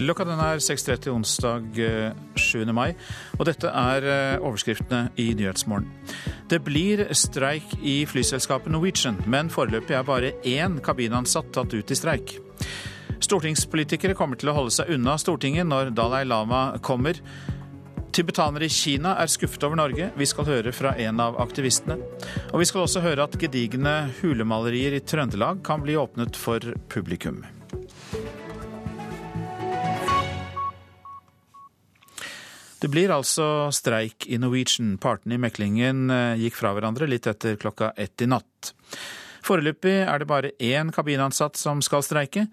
Klokka den er 6.30 onsdag 7. Eh, mai, og dette er eh, overskriftene i Nyhetsmorgen. Det blir streik i flyselskapet Norwegian, men foreløpig er bare én kabinansatt tatt ut i streik. Stortingspolitikere kommer til å holde seg unna Stortinget når Dalai Lama kommer. Tibetanere i Kina er skuffet over Norge. Vi skal høre fra en av aktivistene. Og vi skal også høre at gedigne hulemalerier i Trøndelag kan bli åpnet for publikum. Det blir altså streik i Norwegian. Partene i meklingen eh, gikk fra hverandre litt etter klokka ett i natt. Foreløpig er det bare én kabinansatt som skal streike,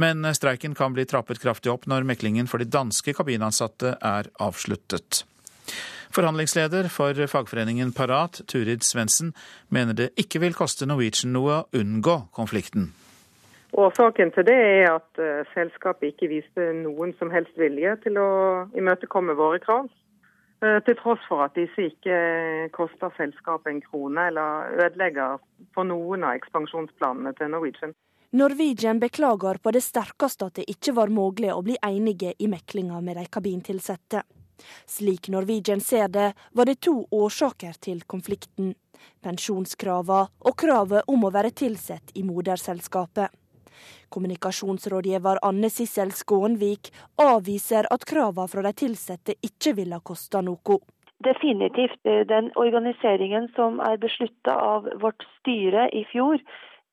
men streiken kan bli trappet kraftig opp når meklingen for de danske kabinansatte er avsluttet. Forhandlingsleder for fagforeningen Parat, Turid Svendsen, mener det ikke vil koste Norwegian noe å unngå konflikten. Årsaken til det er at uh, selskapet ikke viste noen som helst vilje til å imøtekomme våre krav. Uh, til tross for at disse ikke koster selskapet en krone eller ødelegger for noen av ekspansjonsplanene til Norwegian. Norwegian beklager på det sterkeste at det ikke var mulig å bli enige i meklinga med de kabintilsatte. Slik Norwegian ser det, var det to årsaker til konflikten. Pensjonskravene og kravet om å være tilsatt i moderselskapet. Kommunikasjonsrådgiver Anne Sissel Skånvik avviser at kravene fra de ansatte ikke ville koste noe. Definitivt. Den organiseringen som er beslutta av vårt styre i fjor,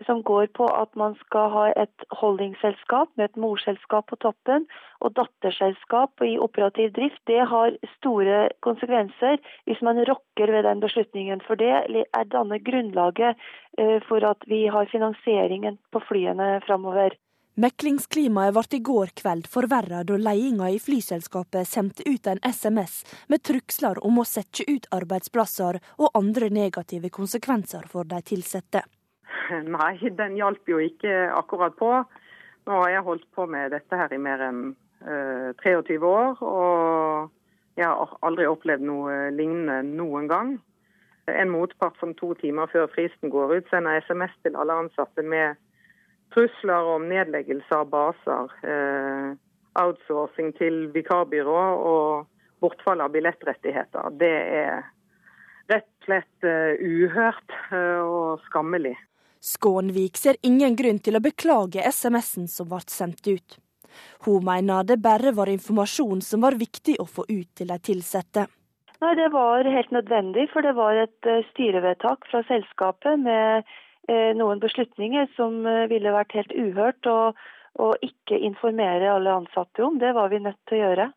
som går på at man skal ha et holdingselskap med et morselskap på toppen og datterselskap i operativ drift, det har store konsekvenser hvis man rokker ved den beslutningen. For det er danner grunnlaget eh, for at vi har finansieringen på flyene framover. Meklingsklimaet ble i går kveld forverra da ledelsen i flyselskapet sendte ut en SMS med trusler om å sette ut arbeidsplasser og andre negative konsekvenser for de ansatte. Nei, den hjalp jo ikke akkurat på. Nå har jeg holdt på med dette her i mer enn uh, eh, 23 år, og jeg har aldri opplevd noe lignende noen gang. En motpart som to timer før fristen går ut, sender SMS til alle ansatte med trusler om nedleggelse av baser, uh, outsourcing til vikarbyrå og bortfall av billettrettigheter. Det er rett og slett uh, uhørt og skammelig. Skånvik ser ingen grunn til å beklage SMS-en som ble sendt ut. Hun mener det bare var informasjon som var viktig å få ut til de ansatte. Nei, Det var helt nødvendig, for det var et eh, styrevedtak fra selskapet med eh, noen beslutninger som eh, ville vært helt uhørt å ikke informere alle ansatte om. Det var vi nødt til å gjøre.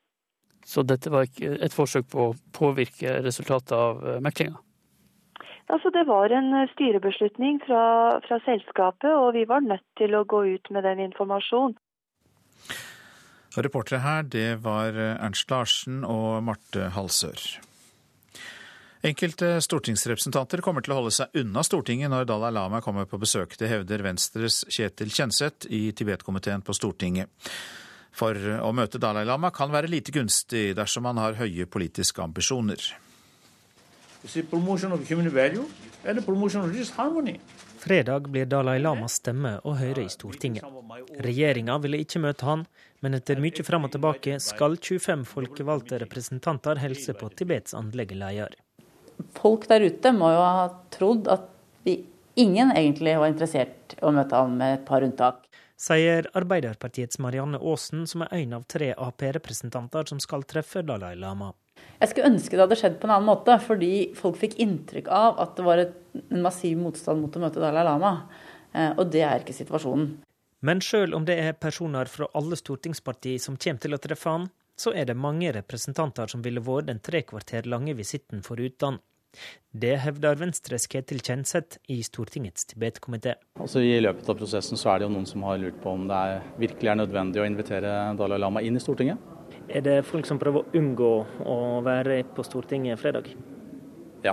Så dette var et forsøk på å påvirke resultatet av meklinga? Altså, det var en eh, styrebeslutning fra, fra, selskapet, og vi var nødt til å gå ut med den informasjonen. Reportere her, det var eh, Ernst Larsen og Marte Halsør. Enkelte stortingsrepresentanter kommer til å holde seg unna Stortinget når Dalai Lama kommer på besøk. Det hevder Venstres Kjetil Kjenseth i Tibetkomiteen på Stortinget. For å møte Dalai Lama kan være lite gunstig dersom man har høye politiske ambisjoner. Fredag blir Dalai Lamas stemme å høre i Stortinget. Regjeringa ville ikke møte han, men etter mye fram og tilbake skal 25 folkevalgte representanter helse på Tibets åndelige leder. Folk der ute må jo ha trodd at vi ingen egentlig var interessert i å møte ham, med et par unntak. Sier Arbeiderpartiets Marianne Aasen, som er en av tre Ap-representanter som skal treffe Dalai Lama. Jeg skulle ønske det hadde skjedd på en annen måte, fordi folk fikk inntrykk av at det var et, en massiv motstand mot å møte Dalai Lama. Eh, og det er ikke situasjonen. Men sjøl om det er personer fra alle stortingspartier som kommer til å treffe han, så er det mange representanter som ville vært den tre kvarter lange visitten foruten. Det hevder Venstres Ketil Kjenseth i Stortingets Tibet-komité. Altså, I løpet av prosessen så er det jo noen som har lurt på om det er, virkelig er nødvendig å invitere Dalai Lama inn i Stortinget. Er det folk som prøver å unngå å være på Stortinget fredag? Ja,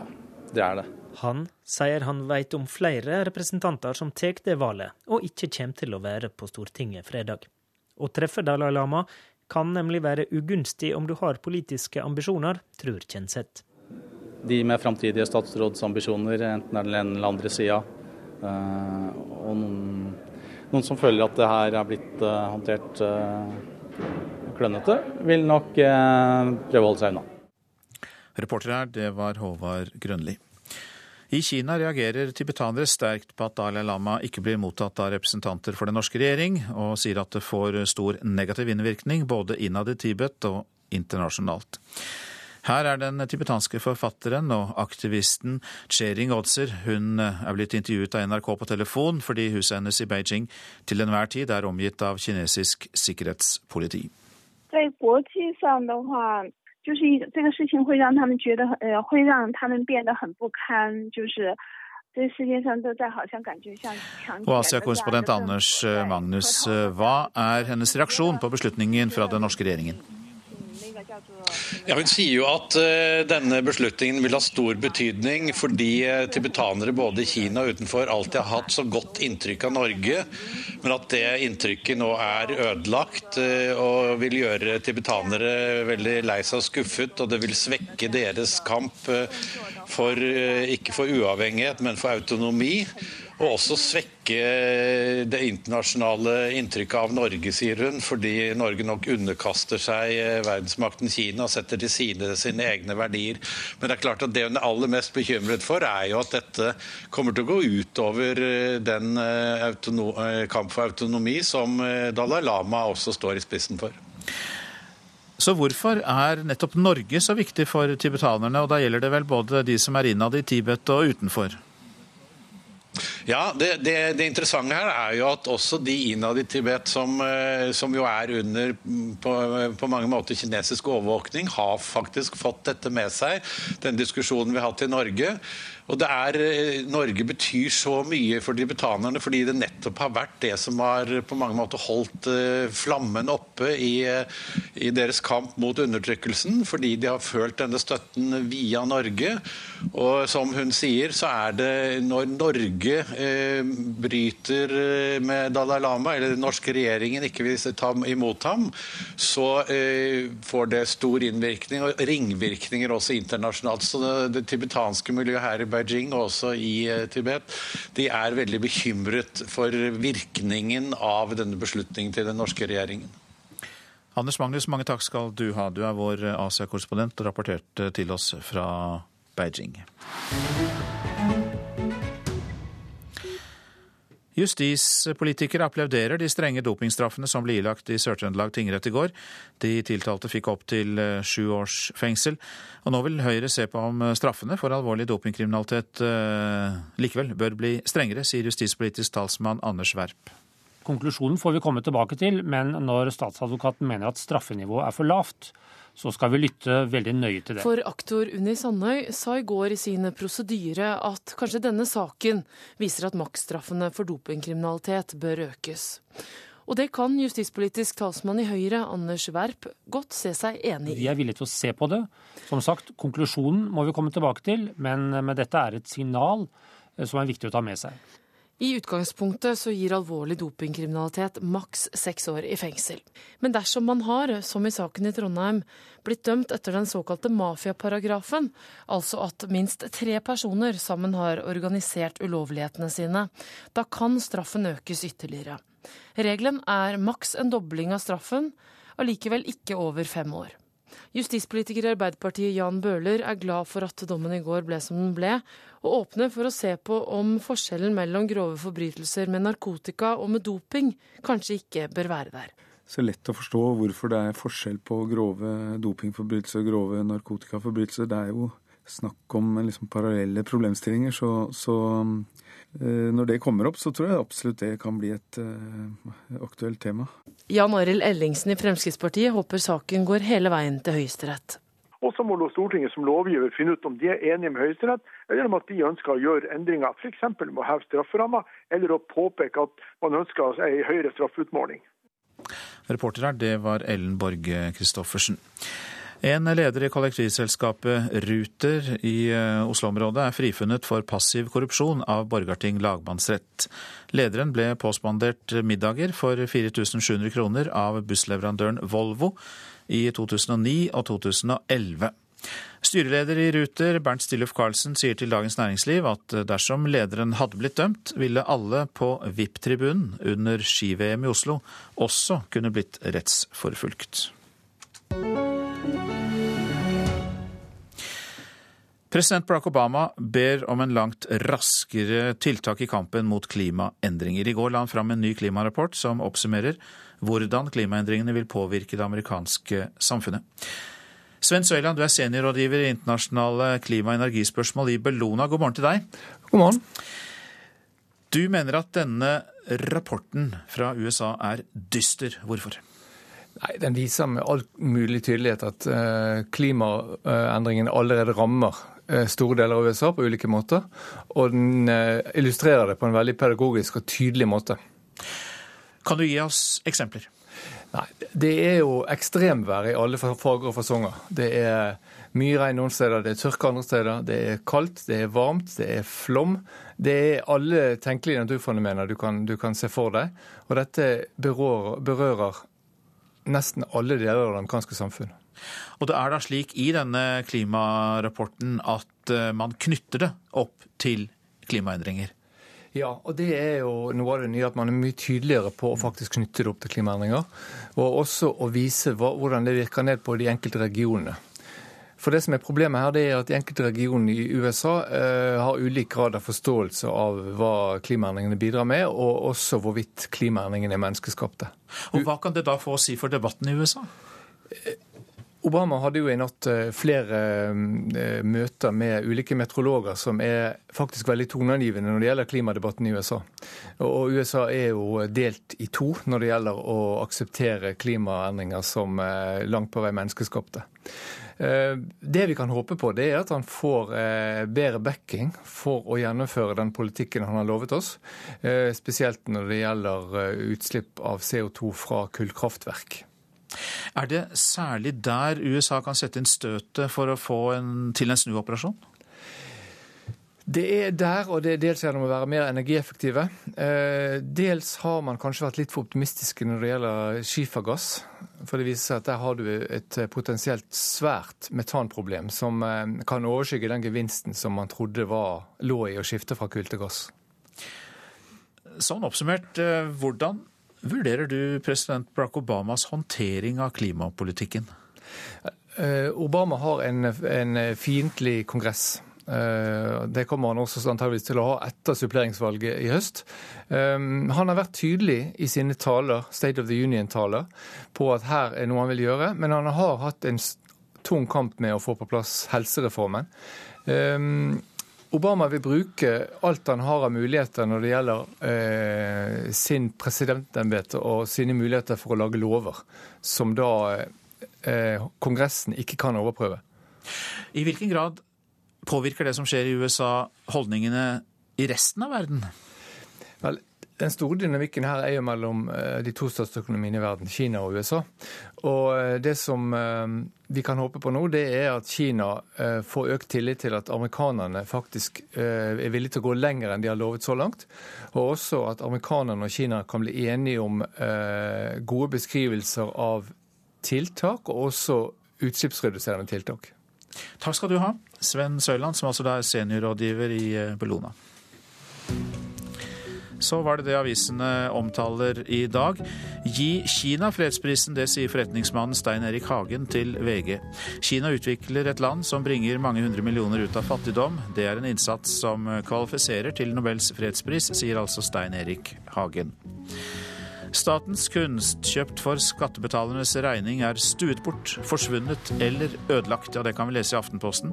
det er det. Han sier han vet om flere representanter som tar det valget, og ikke kommer til å være på Stortinget fredag. Å treffe Dalai Lama kan nemlig være ugunstig om du har politiske ambisjoner, tror Kjenseth. De med framtidige statsrådsambisjoner, enten er den ene eller andre sida, eh, og noen, noen, som føler at det her er blitt eh, håndtert eh, klønete, vil nok prøve å holde seg unna. Reporter her, det var Håvard Grønli. I Kina reagerer tibetanere sterkt på at Dalai Lama ikke blir mottatt av representanter for den norske regjering, og sier at det får stor negativ innvirkning både innad i Tibet og internasjonalt. Her er den tibetanske forfatteren og aktivisten Chering Odser. Hun er blitt intervjuet av NRK på telefon fordi huset hennes i Beijing til enhver tid er omgitt av kinesisk sikkerhetspoliti. 在国际上的话，就是一这个事情会让他们觉得很，呃，会让他们变得很不堪，就是这世界上都在好像感觉像强权。Og Asia-korrespondent Anders Magnus, hva er hennes reaksjon på beslutningen fra den norske regjeringen? Ja, Hun sier jo at uh, denne beslutningen vil ha stor betydning fordi uh, tibetanere både i Kina og utenfor alltid har hatt så godt inntrykk av Norge, men at det inntrykket nå er ødelagt uh, og vil gjøre tibetanere veldig lei seg og skuffet, og det vil svekke deres kamp for, ikke for uavhengighet, men for autonomi. Og også svekke det internasjonale inntrykket av Norge, sier hun, fordi Norge nok underkaster seg verdensmakten Kina og setter til side sine egne verdier. Men det er klart at det hun er aller mest bekymret for, er jo at dette kommer til å gå utover den kamp for autonomi som Dalai Lama også står i spissen for. Så hvorfor er nettopp Norge så viktig for tibetanerne, og da gjelder det vel både de som er innad i Tibet og utenfor? Ja, det, det, det, interessante her er jo at også de innad i Tibet, som, som jo er under på, på, mange måter kinesisk overvåkning, har faktisk fått dette med seg. Den diskusjonen vi har hatt i Norge. Og det er, Norge betyr så mye for tibetanerne fordi det nettopp har vært det som har på mange måter holdt flammen oppe i, i deres kamp mot undertrykkelsen. Fordi de har følt denne støtten via Norge. Og som hun sier, så er det når Norge eh, bryter med Dalai Lama, eller den norske regjeringen ikke vil ta imot ham, så eh, får det stor innvirkning og ringvirkninger også internasjonalt. Så det, det tibetanske miljøet her i Beijing og også i Tibet, de er veldig bekymret for virkningen av denne beslutningen til den norske regjeringen. Anders Magnus, mange takk skal du ha. Du er vår Asia-korrespondent og rapporterte til oss fra Beijing. Justispolitikere applauderer de strenge dopingstraffene som ble ilagt i Sør-Trøndelag tingrett i går. De tiltalte fikk opptil sju års fengsel. Og nå vil Høyre se på om straffene for alvorlig dopingkriminalitet eh, likevel bør bli strengere, sier justispolitisk talsmann Anders Werp. Konklusjonen får vi komme tilbake til, men når statsadvokaten mener at straffenivået er for lavt, så skal vi lytte veldig nøye til det. For aktor Unni Sandøy sa i går i sin prosedyre at kanskje denne saken viser at maksstraffene for dopingkriminalitet bør økes. Og det kan justispolitisk talsmann i Høyre, Anders Werp, godt se seg enig i. Vi er villige til å se på det. Som sagt, konklusjonen må vi komme tilbake til, men, men dette er et signal som er viktig å ta med seg. I utgangspunktet så gir alvorlig dopingkriminalitet maks seks år i fengsel. Men dersom man har, som i saken i Trondheim, blitt dømt etter den såkalte mafiaparagrafen, altså at minst tre personer sammen har organisert ulovlighetene sine, da kan straffen økes ytterligere. Regelen er maks en dobling av straffen, allikevel ikke over fem år. Justispolitiker i Arbeiderpartiet Jan Bøhler er glad for at dommen i går ble som den ble, og åpner for å se på om forskjellen mellom grove forbrytelser med narkotika og med doping kanskje ikke bør være der. Så lett å forstå hvorfor det er forskjell på grove dopingforbrytelser og grove narkotikaforbrytelser. Det er jo snakk om liksom parallelle problemstillinger, så, så når det kommer opp, så tror jeg absolutt det kan bli et uh, aktuelt tema. Jan Arild Ellingsen i Fremskrittspartiet håper saken går hele veien til Høyesterett. Og så må Stortinget som lovgiver finne ut om de er enige med Høyesterett, eller om at de ønsker å gjøre endringer, f.eks. med å heve strafferamma, eller å påpeke at man ønsker ei høyere straffeutmåling. Reporter her, det var Ellen Borge Christoffersen. En leder i kollektivselskapet Ruter i Oslo-området er frifunnet for passiv korrupsjon av Borgarting lagmannsrett. Lederen ble påspandert middager for 4700 kroner av bussleverandøren Volvo i 2009 og 2011. Styreleder i Ruter, Bernt Stilluf Karlsen, sier til Dagens Næringsliv at dersom lederen hadde blitt dømt, ville alle på VIP-tribunen under ski-VM i Oslo også kunne blitt rettsforfulgt. President Barack Obama ber om en langt raskere tiltak i kampen mot klimaendringer. I går la han fram en ny klimarapport som oppsummerer hvordan klimaendringene vil påvirke det amerikanske samfunnet. Sven Søyland, du er seniorrådgiver i internasjonale klima- og energispørsmål i Bellona. God morgen til deg. God morgen. Du mener at denne rapporten fra USA er dyster. Hvorfor? Nei, Den viser med all mulig tydelighet at uh, klimaendringene allerede rammer uh, store deler av USA på ulike måter. Og den uh, illustrerer det på en veldig pedagogisk og tydelig måte. Kan du gi oss eksempler? Nei, Det er jo ekstremvær i alle farger og fasonger. Det er mye regn noen steder, det er tørke andre steder. Det er kaldt, det er varmt, det er flom. Det er alle tenkelige naturfenomener du kan, du kan se for deg. Og dette berører, berører nesten alle deler av det amerikanske samfunn. Og det er da slik i denne klimarapporten at eh, man knytter det opp til klimaendringer? Ja, og det er jo noe av det nye at man er mye tydeligere på å faktisk knytte det opp til klimaendringer. Og også å vise hvordan det virker ned på de enkelte regionene. For det som er Problemet her, det er at enkelte regioner i USA eh, har ulik grad av forståelse av hva klimaendringene bidrar med, og også hvorvidt klimaendringene er menneskeskapte. Og Hva kan det da få å si for debatten i USA? Obama hadde jo i natt eh, flere eh, møter med ulike meteorologer som er faktisk veldig toneangivende når det gjelder klimadebatten i USA. Og USA er jo delt i to når det gjelder å akseptere klimaendringer som eh, langt på vei menneskeskapte. Det vi kan håpe på, det er at han får bedre backing for å gjennomføre den politikken han har lovet oss. Spesielt når det gjelder utslipp av CO2 fra kullkraftverk. Er det særlig der USA kan sette inn støtet for å få en, til en snuoperasjon? Det er der, og det er dels gjennom å være mer energieffektive. Eh, dels har man kanskje vært litt for optimistiske når det gjelder skifergass. For det viser seg at der har du et potensielt svært metanproblem som eh, kan overskygge den gevinsten som man trodde var, lå i å skifte fra kull til gass. Sånn oppsummert, eh, hvordan vurderer du president Barack Obamas håndtering av klimapolitikken? Eh, Obama har en, en fiendtlig kongress. Eh, det kommer han også antageligvis til å ha etter suppleringsvalget i høst. Eh, han har vært tydelig i sine taler, State of the Union-taler, på at her er noe han vil gjøre. Men han har hatt en tung kamp med å få på plass helsereformen. Obama vil bruke alt han har av muligheter når det gjelder eh, sin presidentembete og sine muligheter for å lage lover, som da eh, Kongressen ikke kan overprøve. I hvilken grad påvirker det som skjer i USA, holdningene i resten av verden? Vel, den store dynamikken her er jo mellom eh, de to største økonomiene i verden, Kina og USA. Og eh, det som eh, vi kan håpe på nå, det er at Kina får økt tillit til at amerikanerne faktisk er villige til å gå lenger enn de har lovet så langt. Og også at amerikanerne og Kina kan bli enige om gode beskrivelser av tiltak, og også utslippsreduserende tiltak. Takk skal du ha, Sven Søland, som altså er seniorrådgiver i Bellona. Så var det det avisene omtaler i dag. Gi Kina fredsprisen, det sier forretningsmannen Stein Erik Hagen til VG. Kina utvikler et land som bringer mange hundre millioner ut av fattigdom. Det er en innsats som kvalifiserer til Nobels fredspris, sier altså Stein Erik Hagen. Statens kunst, kjøpt for skattebetalernes regning, er stuet bort, forsvunnet eller ødelagt. Ja, det kan vi lese i Aftenposten.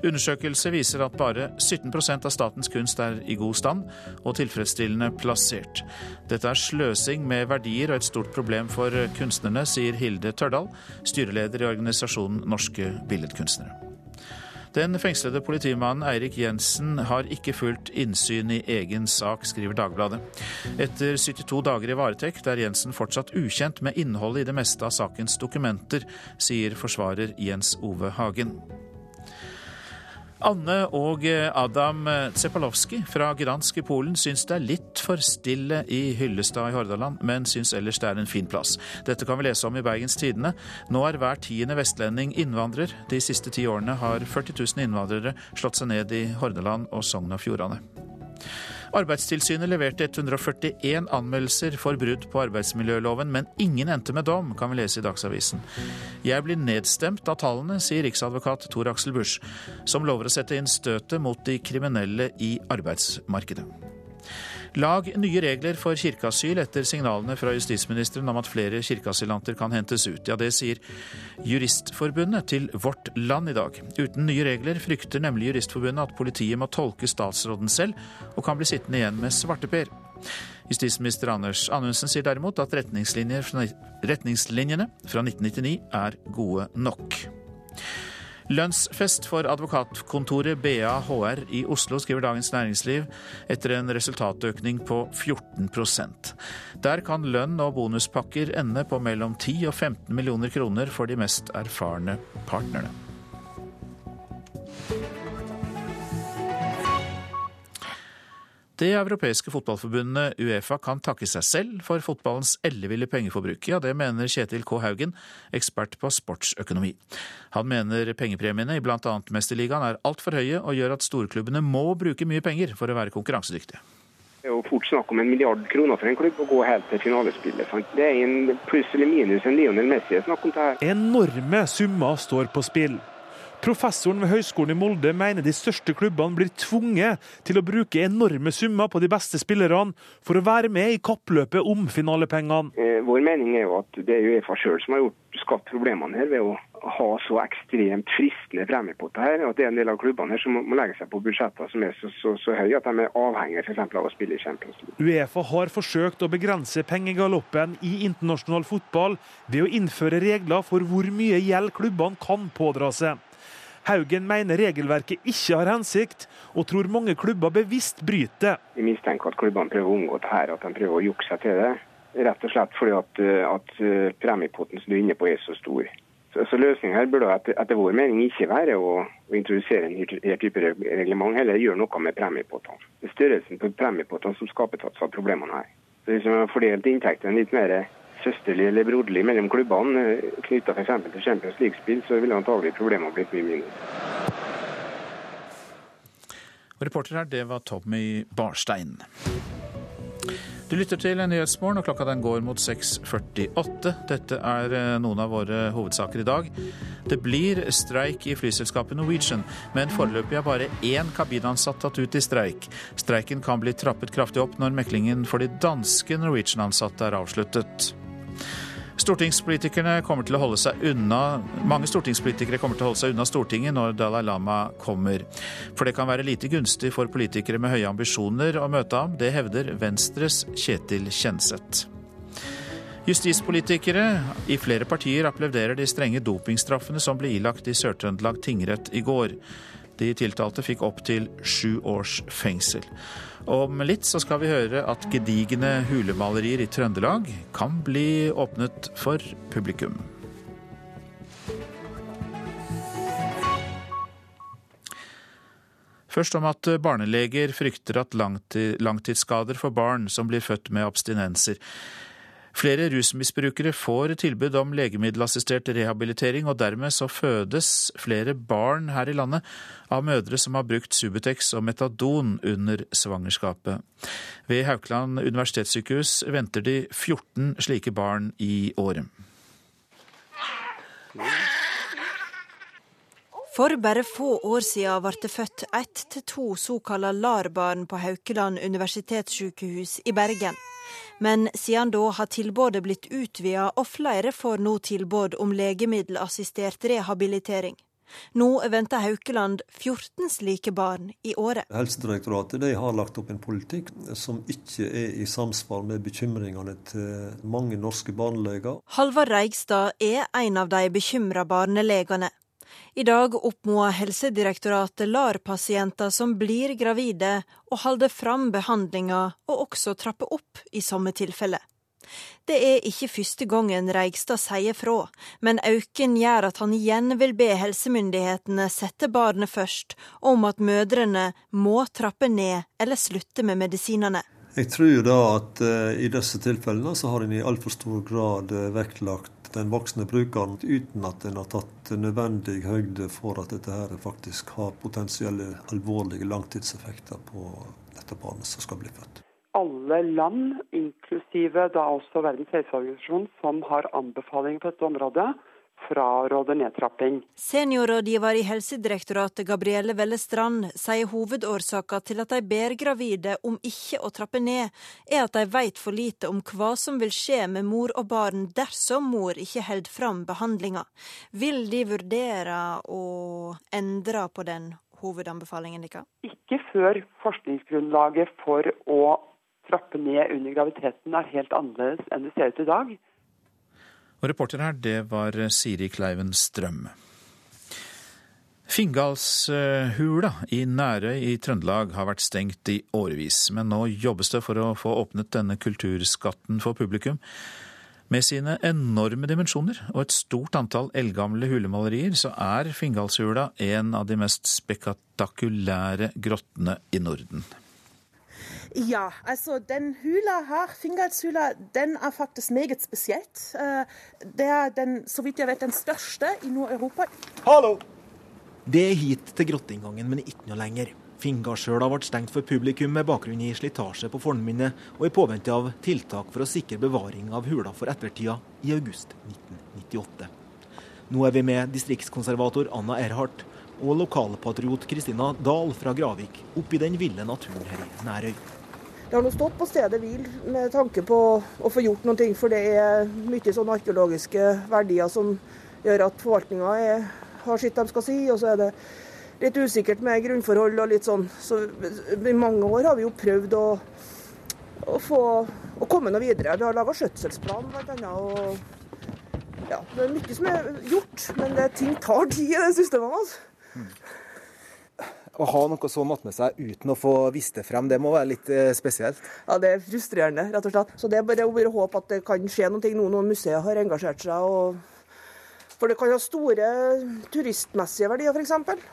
Undersøkelse viser at bare 17% av statens kunst er i god stand og tilfredsstillende plassert. Dette er sløsing med verdier og et stort problem for kunstnerne, sier Hilde Tørdal, styreleder i organisasjonen Norske Billedkunstnere. Den fengslede politimannen Eirik Jensen har ikke fullt innsyn i egen sak, skriver Dagbladet. Etter 72 dager i varetekt er Jensen fortsatt ukjent med innholdet i det meste av sakens dokumenter, sier forsvarer Jens Ove Hagen. Anne og Adam Tsepalowski fra Gdansk i Polen syns det er litt for stille i Hyllestad i Hordaland, men syns ellers det er en fin plass. Dette kan vi lese om i Bergens Tidende. Nå er hver tiende vestlending innvandrer. De siste ti årene har 40 000 innvandrere slått seg ned i Hordaland og Sogn og Fjordane. Arbeidstilsynet leverte 141 anmeldelser for brudd på arbeidsmiljøloven, men ingen endte med dom, kan vi lese i Dagsavisen. Jeg blir nedstemt av tallene, sier riksadvokat Tor Aksel Busch, som lover å sette inn støtet mot de kriminelle i arbeidsmarkedet. Lag nye regler for kirkeasyl etter signalene fra justisministeren om at flere kirkeasylanter kan hentes ut. Ja, det sier Juristforbundet til Vårt Land i dag. Uten nye regler frykter nemlig Juristforbundet at politiet må tolke statsråden selv, og kan bli sittende igjen med svarteper. Justisminister Anders Anundsen sier derimot at retningslinjene fra 1999 er gode nok. Lønnsfest for advokatkontoret BA HR i Oslo, skriver Dagens Næringsliv, etter en resultatøkning på 14% Der kan lønn og bonuspakker ende på mellom 10 og 15 millioner kroner for de mest erfarne partnerne. Det europeiske fotballforbundet Uefa kan takke seg selv for fotballens elleville pengeforbruk. Ja, det mener Kjetil K. Haugen, ekspert på sportsøkonomi. Han mener pengepremiene i bl.a. Mesterligaen er altfor høye og gjør at storklubbene må bruke mye penger for å være konkurransedyktige. Det er jo fort snakk om en milliard kroner for en klubb å gå helt til finalespillet. Sant? Det er en pluss eller minus en Lionel Messi er snakk om det her. Enorme summer står på spill. Professoren ved Høgskolen i Molde mener de største klubbene blir tvunget til å bruke enorme summer på de beste spillerne for å være med i kappløpet om finalepengene. Eh, vår mening er jo at det er Uefa sjøl som har gjort, skapt problemene her ved å ha så ekstremt fristende premiepotter her. At det er en del av klubbene her som må legge seg på budsjetter som er så, så, så høye at de er avhengige f.eks. av å spille i Champions League. Uefa har forsøkt å begrense pengegaloppen i internasjonal fotball ved å innføre regler for hvor mye gjeld klubbene kan pådra seg. Haugen mener regelverket ikke har hensikt, og tror mange klubber bevisst bryter. Vi mistenker at klubbene prøver å unngå det her, at de prøver å jukse seg til det. Rett og slett fordi at, at eh, premiepotten som du er inne på er så stor. Så, så Løsningen her burde etter, etter, vår mening ikke være å, å introdusere en type reglement, heller gjøre noe med premiepottene. Det er størrelsen på premiepottene som skaper tatt av problemene her. Så Hvis man har fordelt inntektene litt mer søsterlig eller broderlig mellom klubbene eh, knytta f.eks. til Champions League-spill, så ville antagelig problemene blitt mye mindre. Reporter her, det var Tommy Barstein. Du lytter til Nyhetsmorgen, og klokka den går mot 6.48. Dette er eh, noen av våre hovedsaker i dag. Det blir streik i flyselskapet Norwegian, men foreløpig er bare én kabinansatt tatt ut i streik. Streiken kan bli trappet kraftig opp når meklingen for de danske Norwegian-ansatte er avsluttet. Stortingspolitikerne kommer til å holde seg unna, mange stortingspolitikere kommer til å holde seg unna Stortinget når Dalai Lama kommer. For det kan være lite gunstig for politikere med høye ambisjoner å møte ham. Det hevder Venstres Kjetil Kjenseth. Justispolitikere i flere partier applauderer de strenge dopingstraffene som ble ilagt i Sør-Trøndelag tingrett i går. De tiltalte fikk opptil sju års fengsel. Om litt så skal vi høre at gedigne hulemalerier i Trøndelag kan bli åpnet for publikum. Først om at barneleger frykter at langtidsskader for barn som blir født med abstinenser, Flere rusmisbrukere får tilbud om legemiddelassistert rehabilitering, og dermed så fødes flere barn her i landet av mødre som har brukt Subutex og Metadon under svangerskapet. Ved Haukeland universitetssykehus venter de 14 slike barn i året. For bare få år siden ble det født ett til to såkalte LAR-barn på Haukeland universitetssykehus i Bergen. Men siden da har tilbudet blitt utvida, og flere får nå tilbud om legemiddelassistert rehabilitering. Nå venter Haukeland 14 slike barn i året. Helsedirektoratet har lagt opp en politikk som ikke er i samsvar med bekymringene til mange norske barneleger. Halvard Reigstad er en av de bekymra barnelegene. I dag oppmoder Helsedirektoratet LAR-pasienter som blir gravide, å holde fram behandlinga og også trappe opp i samme tilfelle. Det er ikke første gangen Reigstad sier fra, men auken gjør at han igjen vil be helsemyndighetene sette barnet først, om at mødrene må trappe ned eller slutte med medisinene. Jeg tror da at uh, i disse tilfellene så har en i altfor stor grad uh, vektlagt den voksne brukeren, uten at en har tatt nødvendig høyde for at dette her faktisk har potensielle alvorlige langtidseffekter på dette barnet som skal bli født. Alle land, inklusive da også Verdens helseorganisasjon, som har anbefalinger på dette området, fraråder nedtrapping. Seniorrådgiver i Helsedirektoratet Gabrielle Velle Strand sier hovedårsaka til at de ber gravide om ikke å trappe ned, er at de vet for lite om hva som vil skje med mor og barn dersom mor ikke holder fram behandlinga. Vil de vurdere å endre på den hovedanbefalingen deres? Ikke før forskningsgrunnlaget for å trappe ned under graviditeten er helt annerledes enn det ser ut i dag. Og reporter her, det var Siri Kleiven Strøm. Fingalshula i Nærøy i Trøndelag har vært stengt i årevis, men nå jobbes det for å få åpnet denne kulturskatten for publikum. Med sine enorme dimensjoner og et stort antall eldgamle hulemalerier, så er Fingalshula en av de mest spektakulære grottene i Norden. Ja, altså den hula her, Fingalshula, den er faktisk meget spesielt. Det er den, så vidt jeg vet, den største i Nord-Europa. Hallo! Det er hit til grotteinngangen, men ikke noe lenger. Fingalshøla ble stengt for publikum med bakgrunn i slitasje på fornminnet, og i påvente av tiltak for å sikre bevaring av hula for ettertida i august 1998. Nå er vi med distriktskonservator Anna Erhardt og lokalpatriot Kristina Dahl fra Gravik opp i den ville naturen her i Nærøy. Det har nå stått på stedet hvil med tanke på å få gjort noe, for det er mye sånne arkeologiske verdier som gjør at forvaltninga har sitt de skal si. Og så er det litt usikkert med grunnforhold og litt sånn. Så i mange år har vi jo prøvd å, å få å komme noe videre. Vi har laga skjøtselsplan bl.a. Og ja, det er mye som er gjort, men det, ting tar tid i det systemet. Altså. Å ha noe så matt med seg uten å få vist det frem, det må være litt eh, spesielt? Ja, det er frustrerende, rett og slett. Så det er bare å håpe at det kan skje noe nå når museet har engasjert seg. Og... For det kan ha store turistmessige verdier, f.eks.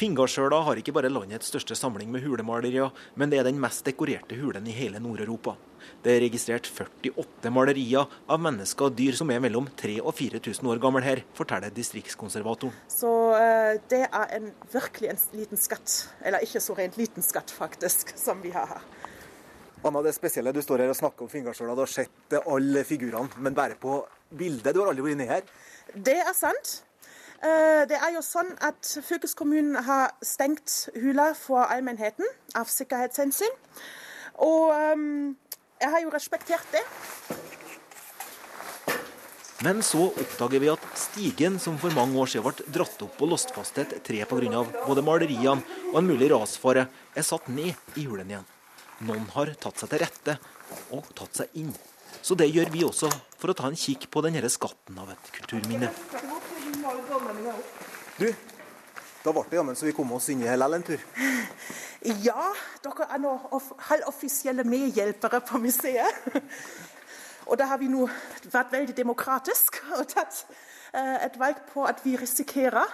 Fingardsjøla har ikke bare landets største samling med hulemalerier, men det er den mest dekorerte hulen i hele Nord-Europa. Det er registrert 48 malerier av mennesker og dyr som er mellom 3000 og 4000 år gamle her, forteller distriktskonservatoren. Så uh, det er en, virkelig en liten skatt, eller ikke så rent liten skatt faktisk, som vi har her. Anna, det spesielle, Du står her og snakker om Fingardsjøla. Du har sett alle figurene, men bare på bildet. Du har aldri vært ned her? Det er sant. Eh, det er jo sånn at Fylkeskommunen har stengt hula for allmennheten av sikkerhetshensyn. Og um, jeg har jo respektert det. Men så oppdager vi at stigen som for mange år siden ble dratt opp og låst fast til et tre pga. både maleriene og en mulig rasfare, er satt ned i hulen igjen. Noen har tatt seg til rette og tatt seg inn. Så det gjør vi også, for å ta en kikk på denne skatten av et kulturminne. Du, da ble det jammen så vi kom oss inn i hele en tur. Ja, dere er nå halvoffisielle medhjelpere på museet. Og da har vi nå vært veldig demokratisk og tatt et valg på at vi risikerer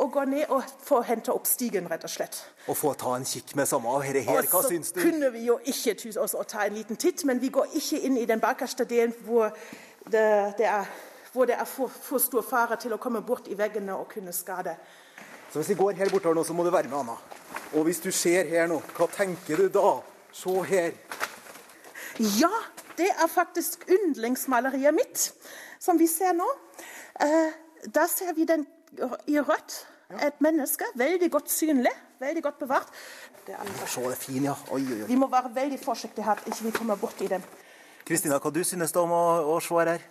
å gå ned og få hente opp stigen, rett og slett. Og få ta en kikk med samme av dette her, hva syns du? Og så kunne vi jo ikke tuse oss å ta en liten titt, men vi går ikke inn i den bakerste delen hvor det, det er, hvor det er for, for, stor fare til å komme bort i veggene og kunne skade. Så hvis vi går her bortover nå, så må du være med, Anna. Og hvis du ser her nå, hva tenker du da? Se her. Ja, det er faktisk yndlingsmaleriet mitt, som vi ser nå. Eh, da ser vi den i rødt. Et menneske. Veldig godt synlig. Veldig godt bevart. Det er, Se, det er fin, ja. Oi, oi, oi. Vi må være veldig forsiktige her, ikke vi kommer borti dem. Kristina, hva du synes du om å, å se her?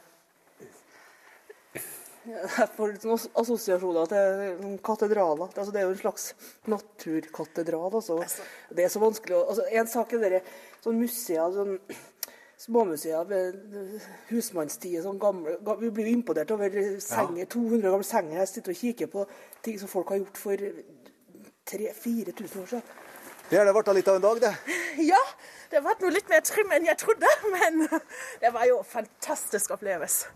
Jeg får noen assosiasjoner til katedraler. Altså, det er jo en slags naturkatedral. Altså. Det er så vanskelig å altså, En sak er det sånn museer sånn småmuseer ved husmannstid. Sånn gamle, vi blir jo imponert over senger, 200 gamle senger. Jeg sitter og kikker på ting som folk har gjort for 3000-4000 år siden. Det har det vært litt av en dag, det? Ja, det vært noe litt mer trim enn jeg trodde. Men det var jo fantastisk opplevelse.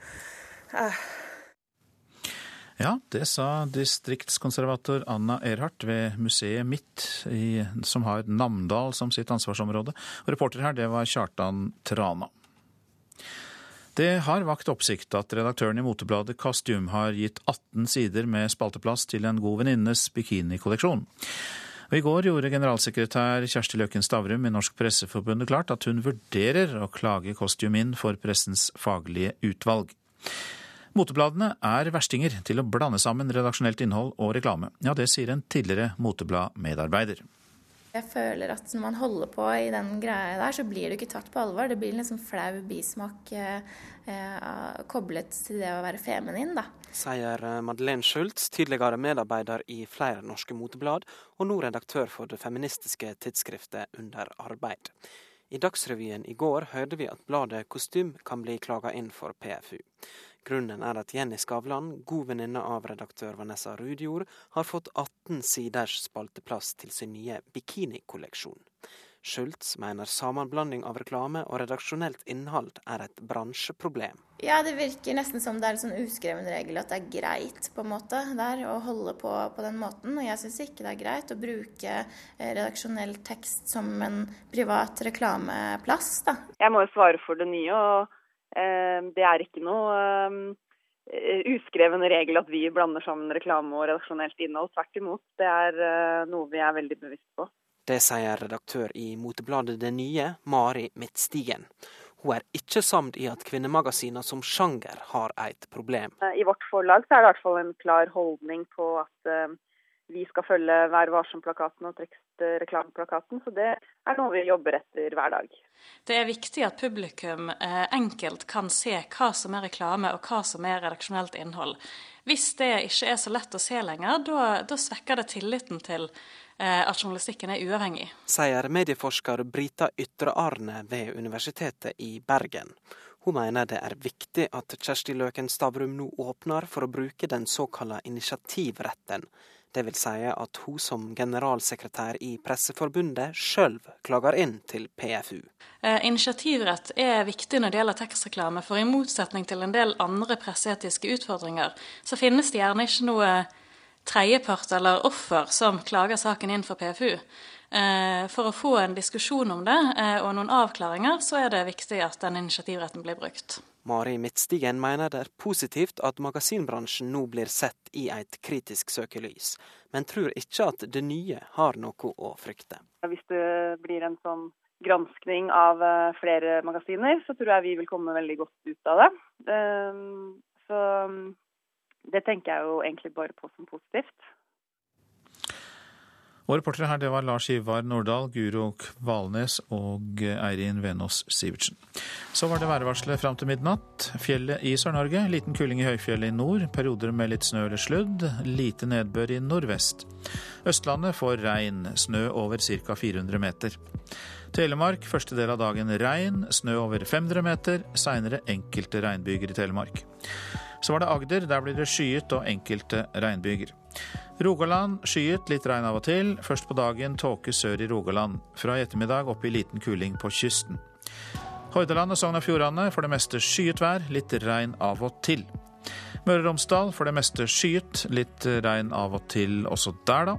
Ja, det sa distriktskonservator Anna Erhardt ved museet Midt, i, som har Namdal som sitt ansvarsområde. Og reporter her, det var Kjartan Trana. Det har vakt oppsikt at redaktøren i motebladet Costume har gitt 18 sider med spalteplass til en god venninnes bikinikolleksjon. Og I går gjorde generalsekretær Kjersti Løken Stavrum i Norsk Presseforbund klart at hun vurderer å klage Costume inn for pressens faglige utvalg. Motebladene er verstinger til å blande sammen redaksjonelt innhold og reklame. Ja, det sier en tidligere Moteblad-medarbeider. Jeg føler at når man holder på i den greia der, så blir du ikke tatt på alvor. Det blir en liksom flau bismak eh, eh, koblet til det å være feminin, da. Sier eh, Madeleine Schultz, tidligere medarbeider i flere norske moteblad, og nå redaktør for det feministiske tidsskriftet Under arbeid. I Dagsrevyen i går hørte vi at bladet Kostym kan bli klaga inn for PFU. Grunnen er at Jenny Skavlan, god venninne av redaktør Vanessa Rudjord, har fått 18 siders spalteplass til sin nye bikinikolleksjon. Schultz mener sammenblanding av reklame og redaksjonelt innhold er et bransjeproblem. Ja, det virker nesten som det er en sånn uskreven regel at det er greit på en måte der å holde på på den måten. Og jeg syns ikke det er greit å bruke eh, redaksjonell tekst som en privat reklameplass, da. Jeg må jo svare for det nye. og det er ikke noe eh, uskreven regel at vi blander sammen reklame og redaksjonelt innhold. Tvert imot. Det er eh, noe vi er veldig bevisst på. Det sier redaktør i motebladet Det Nye, Mari Midtstigen. Hun er ikke samd i at kvinnemagasiner som sjanger har et problem. I vårt forlag så er det i hvert fall en klar holdning på at vi skal følge Vær varsom-plakaten og tekstreklameplakaten. Så det er noe vi jobber etter hver dag. Det er viktig at publikum eh, enkelt kan se hva som er reklame og hva som er redaksjonelt innhold. Hvis det ikke er så lett å se lenger, da svekker det tilliten til eh, at journalistikken er uavhengig. Sier medieforsker Brita Ytre-Arne ved Universitetet i Bergen. Hun mener det er viktig at Kjersti Løken Stavrum nå åpner for å bruke den såkalte initiativretten det vil si at hun som generalsekretær i Presseforbundet sjøl klager inn til PFU. Eh, initiativrett er viktig når det gjelder tekstreklame, for i motsetning til en del andre presseetiske utfordringer, så finnes det gjerne ikke noe tredjepart eller offer som klager saken inn for PFU. Eh, for å få en diskusjon om det eh, og noen avklaringer, så er det viktig at den initiativretten blir brukt. Mari Midtstigen mener det er positivt at magasinbransjen nå blir sett i et kritisk søkelys, men tror ikke at det nye har noe å frykte. Hvis det blir en sånn granskning av eh, flere magasiner, så tror jeg vi vil komme veldig godt ut av det. Ehm, så det tenker jeg jo egentlig bare på som positivt. Og reportere her det var Lars Ivar Nordahl, Guro Kvalnes og Eirin Venås Sivertsen. Så var det værvarselet fram til midnatt. Fjellet i Sør-Norge. Liten kuling i høyfjellet i nord. Perioder med litt snø eller sludd. Lite nedbør i nordvest. Østlandet får regn. Snø over ca. 400 meter. Telemark første del av dagen regn. Snø over 500 meter. Seinere enkelte regnbyger i Telemark. Så var det Agder. Der blir det skyet og enkelte regnbyger. Rogaland skyet, litt regn av og til. Først på dagen tåke sør i Rogaland. Fra i ettermiddag opp i liten kuling på kysten. Hordaland og Sogn og Fjordane for det meste skyet vær, litt regn av og til. Møre og Romsdal for det meste skyet, litt regn av og til også der, da.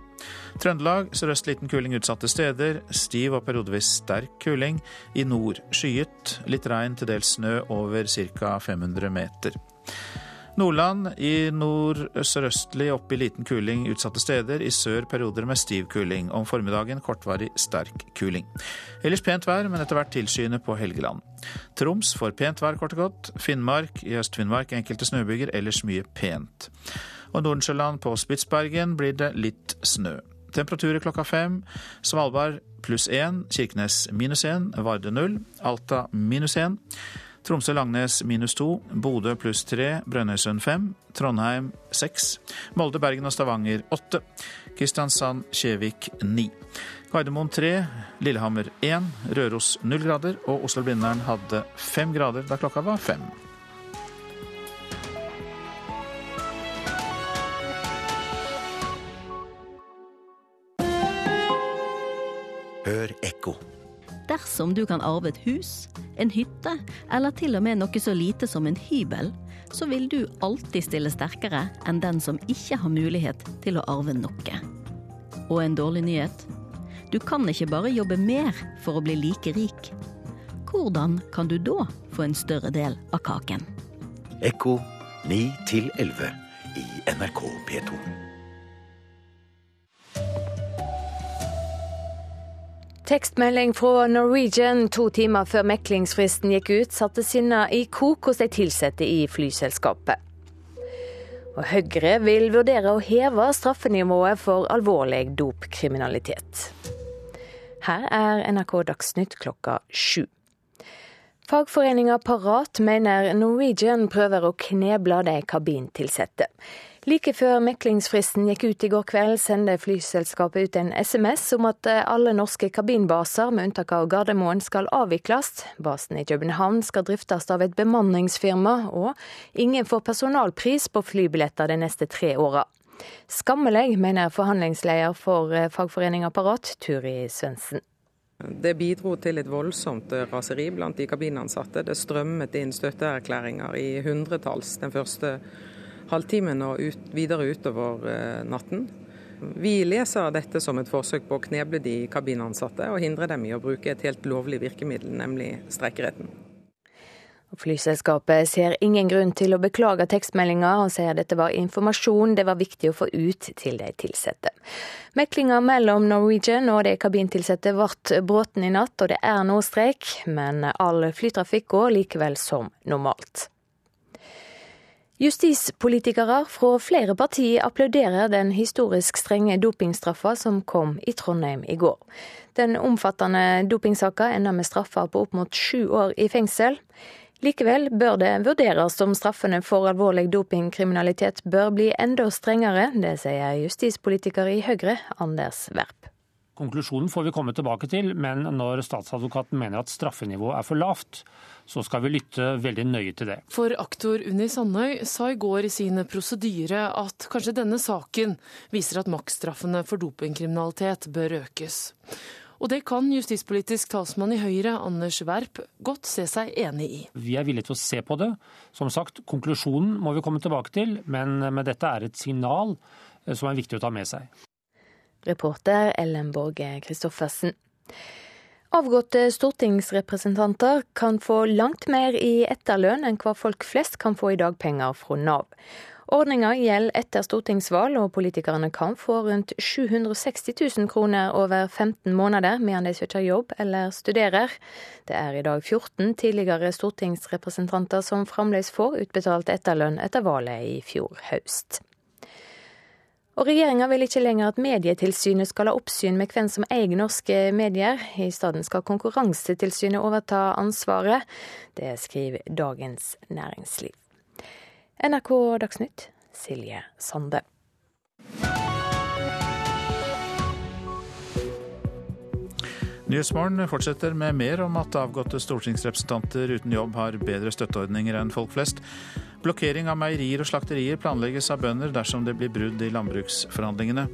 Trøndelag sørøst liten kuling utsatte steder, stiv og periodevis sterk kuling. I nord skyet, litt regn, til dels snø over ca. 500 meter. Nordland i nord-sørøstlig opp i liten kuling utsatte steder. I sør perioder med stiv kuling. Om formiddagen kortvarig sterk kuling. Ellers pent vær, men etter hvert tilskyende på Helgeland. Troms får pent vær, kort og godt. Finnmark i Øst-Finnmark enkelte snøbyger, ellers mye pent. Og Nordensjøland på Spitsbergen blir det litt snø. Temperaturer klokka fem. Svalbard pluss én. Kirkenes minus én. Varde null. Alta minus én. Tromsø-Langnes minus to, Bodø pluss tre, Brønnøysund fem, Trondheim seks, Molde, Bergen og Stavanger åtte, Kristiansand-Kjevik ni. Gardermoen tre, Lillehammer én, Røros null grader, og Oslo-Blindern hadde fem grader da klokka var fem. Hør ekko. Dersom du kan arve et hus, en hytte eller til og med noe så lite som en hybel, så vil du alltid stille sterkere enn den som ikke har mulighet til å arve noe. Og en dårlig nyhet? Du kan ikke bare jobbe mer for å bli like rik. Hvordan kan du da få en større del av kaken. Ekko 9 11 i NRK P2. Tekstmelding fra Norwegian to timer før meklingsfristen gikk ut, satte sinna i kok hos de ansatte i flyselskapet. Og Høyre vil vurdere å heve straffenivået for alvorlig dopkriminalitet. Her er NRK Dagsnytt klokka sju. Fagforeninga Parat mener Norwegian prøver å kneble de kabintilsatte. Like før meklingsfristen gikk ut i går kveld, sendte flyselskapet ut en SMS om at alle norske kabinbaser, med unntak av Gardermoen, skal avvikles. Basen i København skal driftes av et bemanningsfirma, og ingen får personalpris på flybilletter de neste tre åra. Skammelig, mener forhandlingsleder for fagforeninga Parat, Turi Svendsen. Det bidro til et voldsomt raseri blant de kabinansatte. Det strømmet inn støtteerklæringer i hundretalls den første halvtimen og ut, videre utover eh, natten. Vi leser dette som et forsøk på å kneble de kabinansatte og hindre dem i å bruke et helt lovlig virkemiddel, nemlig streikeretten. Flyselskapet ser ingen grunn til å beklage tekstmeldinga, og sier dette var informasjon det var viktig å få ut til de ansatte. Meklinga mellom Norwegian og de kabintilsatte ble brutt i natt, og det er nå streik, men all flytrafikk går likevel som normalt. Justispolitikere fra flere partier applauderer den historisk strenge dopingstraffa som kom i Trondheim i går. Den omfattende dopingsaka ender med straffer på opp mot sju år i fengsel. Likevel bør det vurderes om straffene for alvorlig dopingkriminalitet bør bli enda strengere. Det sier justispolitiker i Høyre, Anders Werp. Konklusjonen får vi komme tilbake til, men når statsadvokaten mener at straffenivået er for lavt, så skal vi lytte veldig nøye til det. For aktor Unni Sandøy sa i går i sin prosedyre at kanskje denne saken viser at maksstraffene for dopingkriminalitet bør økes. Og det kan justispolitisk talsmann i Høyre, Anders Werp, godt se seg enig i. Vi er villige til å se på det. Som sagt, konklusjonen må vi komme tilbake til, men, med dette er et signal eh, som er viktig å ta med seg. Reporter Ellen Borge Christoffersen. Avgåtte stortingsrepresentanter kan få langt mer i etterlønn enn hva folk flest kan få i dagpenger fra Nav. Ordninga gjelder etter stortingsvalg, og politikerne kan få rundt 760 000 kroner over 15 måneder medan de søker jobb eller studerer. Det er i dag 14 tidligere stortingsrepresentanter som fremdeles får utbetalt etterlønn etter valget i fjor høst. Og regjeringa vil ikke lenger at Medietilsynet skal ha oppsyn med hvem som eier norske medier. I stedet skal Konkurransetilsynet overta ansvaret. Det skriver Dagens Næringsliv. NRK Dagsnytt, Silje Sande. Nyhetsmorgen fortsetter med mer om at avgåtte stortingsrepresentanter uten jobb har bedre støtteordninger enn folk flest. Blokkering av meierier og slakterier planlegges av bønder dersom det blir brudd i landbruksforhandlingene.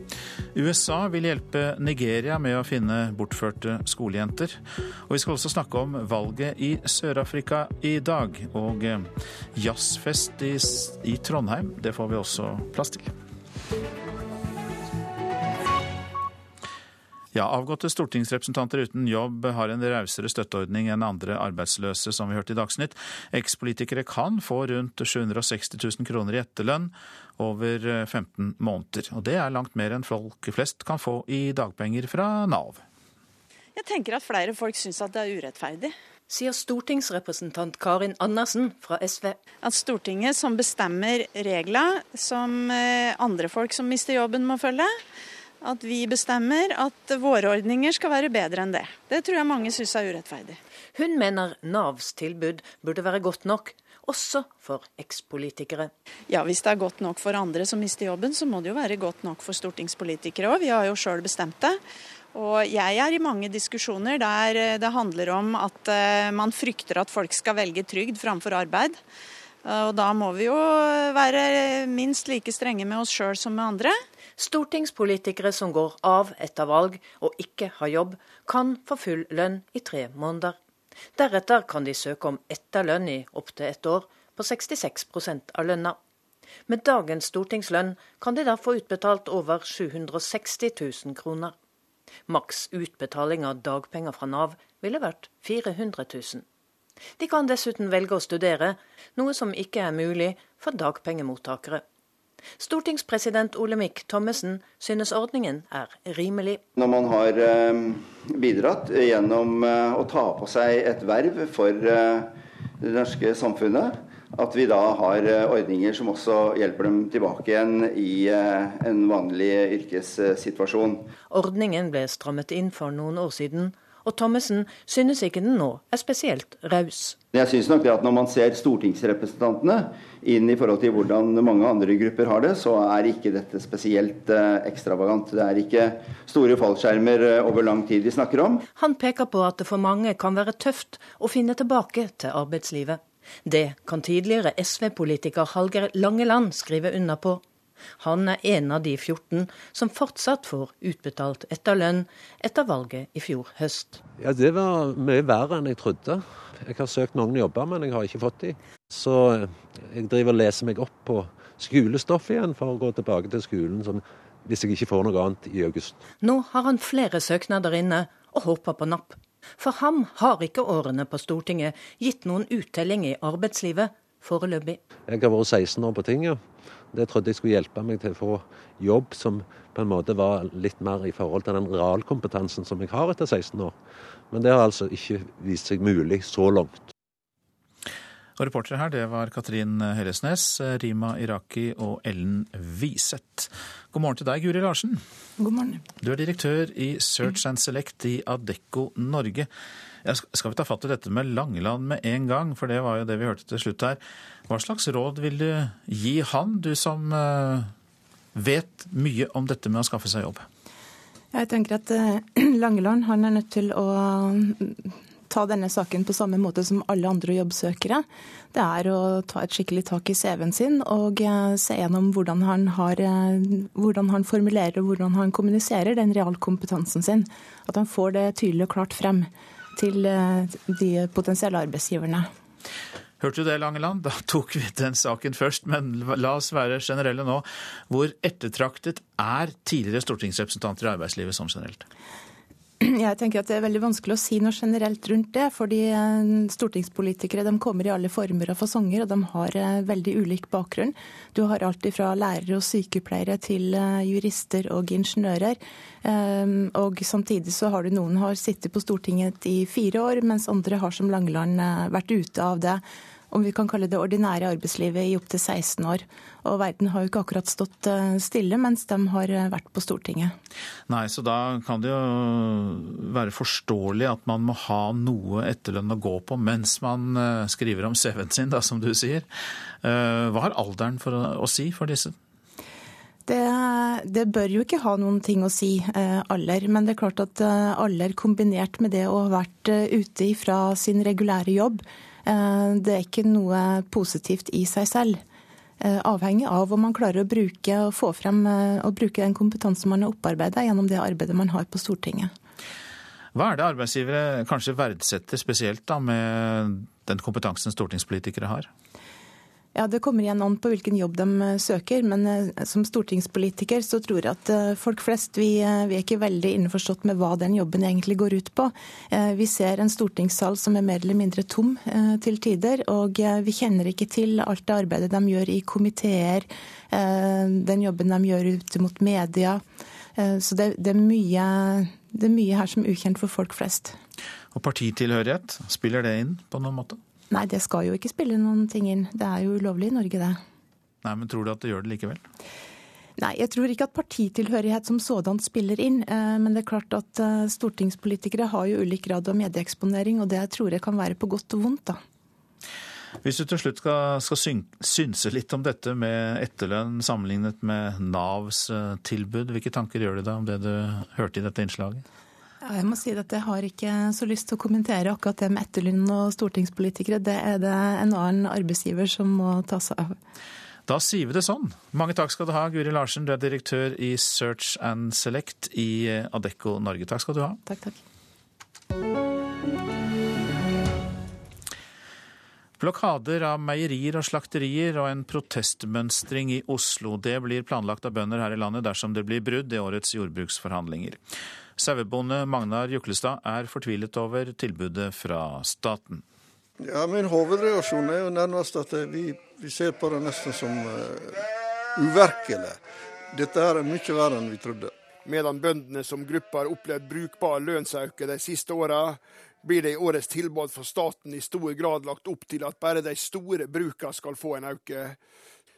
USA vil hjelpe Nigeria med å finne bortførte skolejenter. Og vi skal også snakke om valget i Sør-Afrika i dag. Og jazzfest i, i Trondheim, det får vi også plass til. Ja, Avgåtte stortingsrepresentanter uten jobb har en rausere støtteordning enn andre arbeidsløse, som vi hørte i Dagsnytt. Ekspolitikere kan få rundt 760 000 kroner i etterlønn over 15 måneder. Og det er langt mer enn folk flest kan få i dagpenger fra Nav. Jeg tenker at flere folk syns at det er urettferdig. Sier stortingsrepresentant Karin Andersen fra SV. At Stortinget som bestemmer regler som eh, andre folk som mister jobben må følge, at vi bestemmer at våre ordninger skal være bedre enn det. Det tror jeg mange syns er urettferdig. Hun mener Navs tilbud burde være godt nok, også for ekspolitikere. Ja, hvis det er godt nok for andre som mister jobben, så må det jo være godt nok for stortingspolitikere òg. Vi har jo sjøl bestemt det. Og jeg er i mange diskusjoner der det handler om at eh, man frykter at folk skal velge trygd framfor arbeid. Og da må vi jo være minst like strenge med oss sjøl som med andre. Stortingspolitikere som går av etter valg og ikke har jobb, kan få full lønn i tre måneder. Deretter kan de søke om etterlønn i opptil ett år, på 66% av lønna. Med dagens stortingslønn kan de da få utbetalt over 760 000 kroner. Maks utbetaling av dagpenger fra Nav ville vært 400 000. De kan dessuten velge å studere, noe som ikke er mulig for dagpengemottakere. Stortingspresident Olemic Thommessen synes ordningen er rimelig. Når man har eh, bidratt gjennom eh, å ta på seg et verv for eh, det norske samfunnet, at vi da har ordninger som også hjelper dem tilbake igjen i en vanlig yrkessituasjon. Ordningen ble strammet inn for noen år siden, og Thommessen synes ikke den nå er spesielt raus. Jeg synes nok det at Når man ser stortingsrepresentantene inn i forhold til hvordan mange andre grupper har det, så er ikke dette spesielt eh, ekstravagant. Det er ikke store fallskjermer eh, over lang tid vi snakker om. Han peker på at det for mange kan være tøft å finne tilbake til arbeidslivet. Det kan tidligere SV-politiker Hallgeir Langeland skrive under på. Han er en av de 14 som fortsatt får utbetalt etterlønn etter valget i fjor høst. Ja, Det var mye verre enn jeg trodde. Jeg har søkt mange jobber, men jeg har ikke fått de. Så jeg driver og leser meg opp på skolestoff igjen for å gå tilbake til skolen som, hvis jeg ikke får noe annet i august. Nå har han flere søknader inne og håper på napp. For ham har ikke årene på Stortinget gitt noen uttelling i arbeidslivet foreløpig. Jeg har vært 16 år på tinget. Det trodde jeg skulle hjelpe meg til å få jobb som på en måte var litt mer i forhold til den realkompetansen som jeg har etter 16 år. Men det har altså ikke vist seg mulig så langt. Og Reportere her det var Katrin Hellesnes, Rima Iraki og Ellen Wiseth. God morgen til deg, Guri Larsen. God morgen. Du er direktør i Search and Select i Adecco Norge. Skal vi ta fatt i dette med Langeland med en gang, for det var jo det vi hørte til slutt her. Hva slags råd vil du gi han, du som eh, vet mye om dette med å skaffe seg jobb? Jeg tenker at eh, Langeland han er nødt til å mm, ta denne saken på samme måte som alle andre jobbsøkere. Det er å ta et skikkelig tak i CV-en sin og eh, se gjennom hvordan han, har, hvordan han formulerer og hvordan han kommuniserer den realkompetansen sin. At han får det tydelig og klart frem til eh, de potensielle arbeidsgiverne. Hørte du det, Langeland? Da tok vi den saken først, men la oss være generelle nå. Hvor ettertraktet er tidligere stortingsrepresentanter i arbeidslivet sånn generelt? Jeg tenker at Det er veldig vanskelig å si noe generelt rundt det. fordi eh, Stortingspolitikere de kommer i alle former og fasonger, og de har eh, veldig ulik bakgrunn. Du har alt fra lærere og sykepleiere til eh, jurister og ingeniører. Ehm, og Samtidig så har du noen har sittet på Stortinget i fire år, mens andre har som Langeland vært ute av det om vi kan kalle det ordinære arbeidslivet i opptil 16 år. Og verden har jo ikke akkurat stått eh, stille mens de har eh, vært på Stortinget. Nei, så da kan det jo være forståelig at man må ha noe etterlønn å gå på mens man eh, skriver om CV-en sin, da, som du sier. Hva har alderen for å, si for disse? Det, det, bør jo ikke ha noen ting å si, alder. Men det er klart at alder kombinert med det å ha vært ute fra sin regulære jobb, Eh, det er ikke noe positivt i seg selv. Eh, avhengig av om man klarer å bruke og frem eh, og bruke den kompetansen man har opparbeida gjennom det arbeidet man har på Stortinget. Hva er det arbeidsgivere kanskje verdsetter spesielt da med den kompetansen stortingspolitikere har? Ja, Det kommer igjen an på hvilken jobb de eh, søker. Men eh, som stortingspolitiker så tror jeg at eh, folk flest vi, vi, er ikke veldig innforstått med hva den jobben egentlig går ut på. Vi ser en stortingssal som er mer eller mindre tom til tider. Og vi kjenner ikke til alt det arbeidet de gjør i komiteer, den jobben de gjør ute mot media. Så det, det, er mye, det er mye her som er ukjent for folk flest. Og partitilhørighet, spiller det inn på noen måte? Nei, det skal jo ikke spille noen ting inn. Det er jo ulovlig i Norge, det. Nei, Men tror du at det gjør det likevel? Nei, jeg tror ikke at partitilhørighet som sådan spiller inn. Eh, men det er klart at eh, stortingspolitikere har jo ulik grad av medieeksponering, og det tror jeg kan være på godt og vondt, da. Hvis du til slutt skal, skal synse litt om dette med etterlønn sammenlignet med Navs eh, tilbud, hvilke tanker gjør du deg om det du hørte i dette innslaget? Jeg må si at jeg har ikke så lyst til å kommentere akkurat det med etterlønn og stortingspolitikere. Det er det en annen arbeidsgiver som må ta seg av. Da sier vi det sånn. Mange takk skal du ha, Guri Larsen. Du er direktør i Search and Select i Adecco Norge. Takk skal du ha. Takk, takk. Blokader av meierier og slakterier og en protestmønstring i Oslo. Det blir planlagt av bønder her i landet dersom det blir brudd i årets jordbruksforhandlinger. Sauebonde Magnar Juklestad er fortvilet over tilbudet fra staten. Ja, Min hovedreaksjon er jo nærmest at vi, vi ser på det nesten som uh, uvirkelig. Dette er mye verre enn vi trodde. Medan bøndene som gruppe har opplevd brukbar lønnsøkning de siste åra, blir det i årets tilbud fra staten i stor grad lagt opp til at bare de store brukene skal få en økning.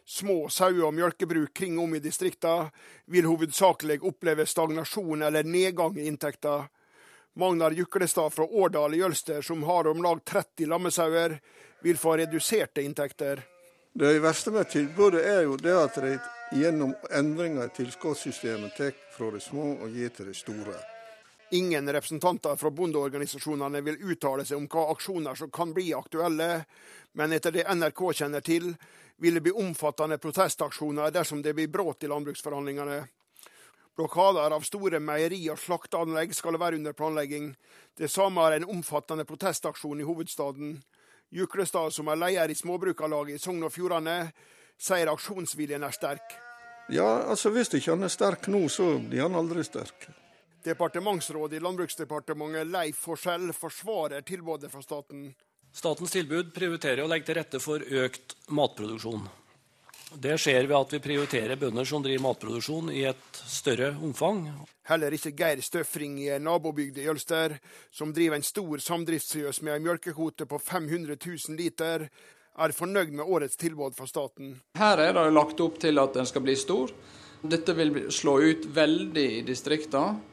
Små sau- og mjølkebruk kring om i distriktene vil hovedsakelig oppleve stagnasjon eller nedgang i inntekter. Magnar Juklestad fra Årdal i Jølster, som har om lag 30 lammesauer, vil få reduserte inntekter. Det verste med tilbudet er jo det at de gjennom endringer i tilskuddssystemet tar fra de små og gir til de store. Ingen representanter fra bondeorganisasjonene vil uttale seg om hva aksjoner som kan bli aktuelle, men etter det NRK kjenner til, vil det bli omfattende protestaksjoner dersom det blir brudd i landbruksforhandlingene. Blokader av store meieri- og slakteanlegg skal være under planlegging. Det samme er en omfattende protestaksjon i hovedstaden. Juklestad, som er leder i Småbrukarlaget i Sogn og Fjordane, sier aksjonsviljen er sterk. Ja, altså Hvis ikke han er sterk nå, så blir han aldri sterk. Departementsråd i Landbruksdepartementet Leif Forsell forsvarer tilbudet fra staten. Statens tilbud prioriterer å legge til rette for økt matproduksjon. Det skjer ved at vi prioriterer bønder som driver matproduksjon i et større omfang. Heller ikke Geir Støfring i en nabobygd i Jølster, som driver en stor samdriftsfjøs med en mjølkekvote på 500 000 liter, er fornøyd med årets tilbud fra staten. Her er det lagt opp til at den skal bli stor. Dette vil slå ut veldig i distriktene.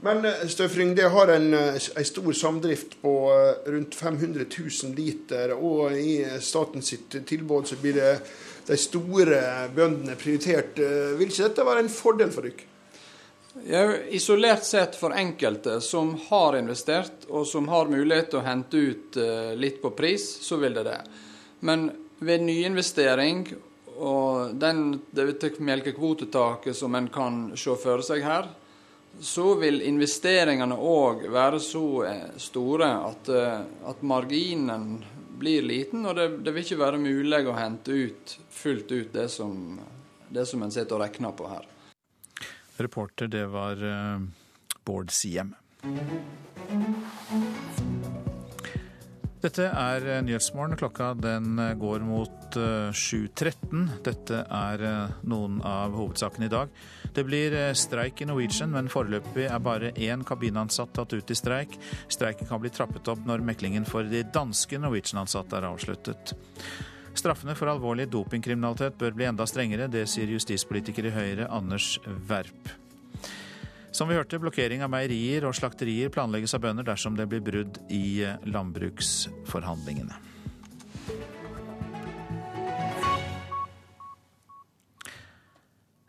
Men eh, Støfring, det har en, eh, en, stor samdrift på eh, rundt 500 000 liter, og i statens tilbud så blir det de store bøndene prioritert. Vil ikke dette være en fordel for dere? Ja, isolert sett for enkelte som har investert, og som har mulighet til å hente ut litt på pris, så vil det det. Men ved nyinvestering og den, det melkekvotetaket som en kan se for seg her, så vil investeringene òg være så eh, store at, eh, at, marginen blir liten, og det, det, vil ikke være mulig å hente ut fullt ut det som, det som en sitter og regner på her. Reporter, det var uh, Bård Siem. Dette er Nyhetsmorgen. Klokka den går mot 7.13. Dette er noen av hovedsakene i dag. Det blir eh, streik i Norwegian, men foreløpig er bare én kabinansatt tatt ut i streik. Streiken kan bli trappet opp når meklingen for de danske Norwegian-ansatte er avsluttet. Straffene for alvorlig dopingkriminalitet bør bli enda strengere, det sier justispolitiker i Høyre Anders Werp. Som vi hørte, blokkering av meierier og slakterier planlegges av bønder dersom det blir brudd i eh, landbruksforhandlingene.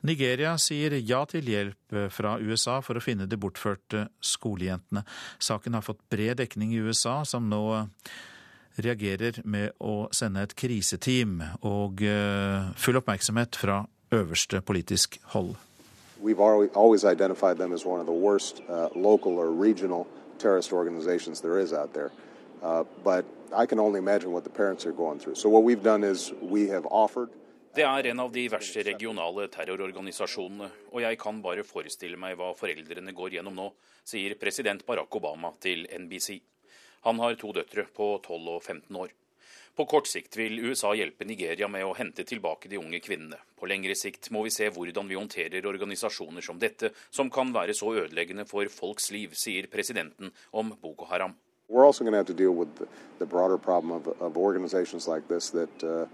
Nigeria sier ja til hjelp fra USA for å finne de bortførte skolejentene. Saken har fått bred dekning i USA, som nå reagerer med å sende et kriseteam og eh, full oppmerksomhet fra øverste politisk hold. We've always identified them as one of the worst uh, local or regional terrorist organizations there is out there. Uh, but I can only imagine what the parents are going through. So what we've done is we have offered det er en av de verste regionale terrororganisasjonene, og jeg kan bare forestille meg hva foreldrene går gjennom nå, sier president Barack Obama til NBC. Han har to døtre på 12 og 15 år. På kort sikt vil USA hjelpe Nigeria med å hente tilbake de unge kvinnene. På lengre sikt må vi se hvordan vi håndterer organisasjoner som dette, som kan være så ødeleggende for folks liv, sier presidenten om Boko Haram. We're also going to have to deal with the, the broader problem of, of organizations like this that uh,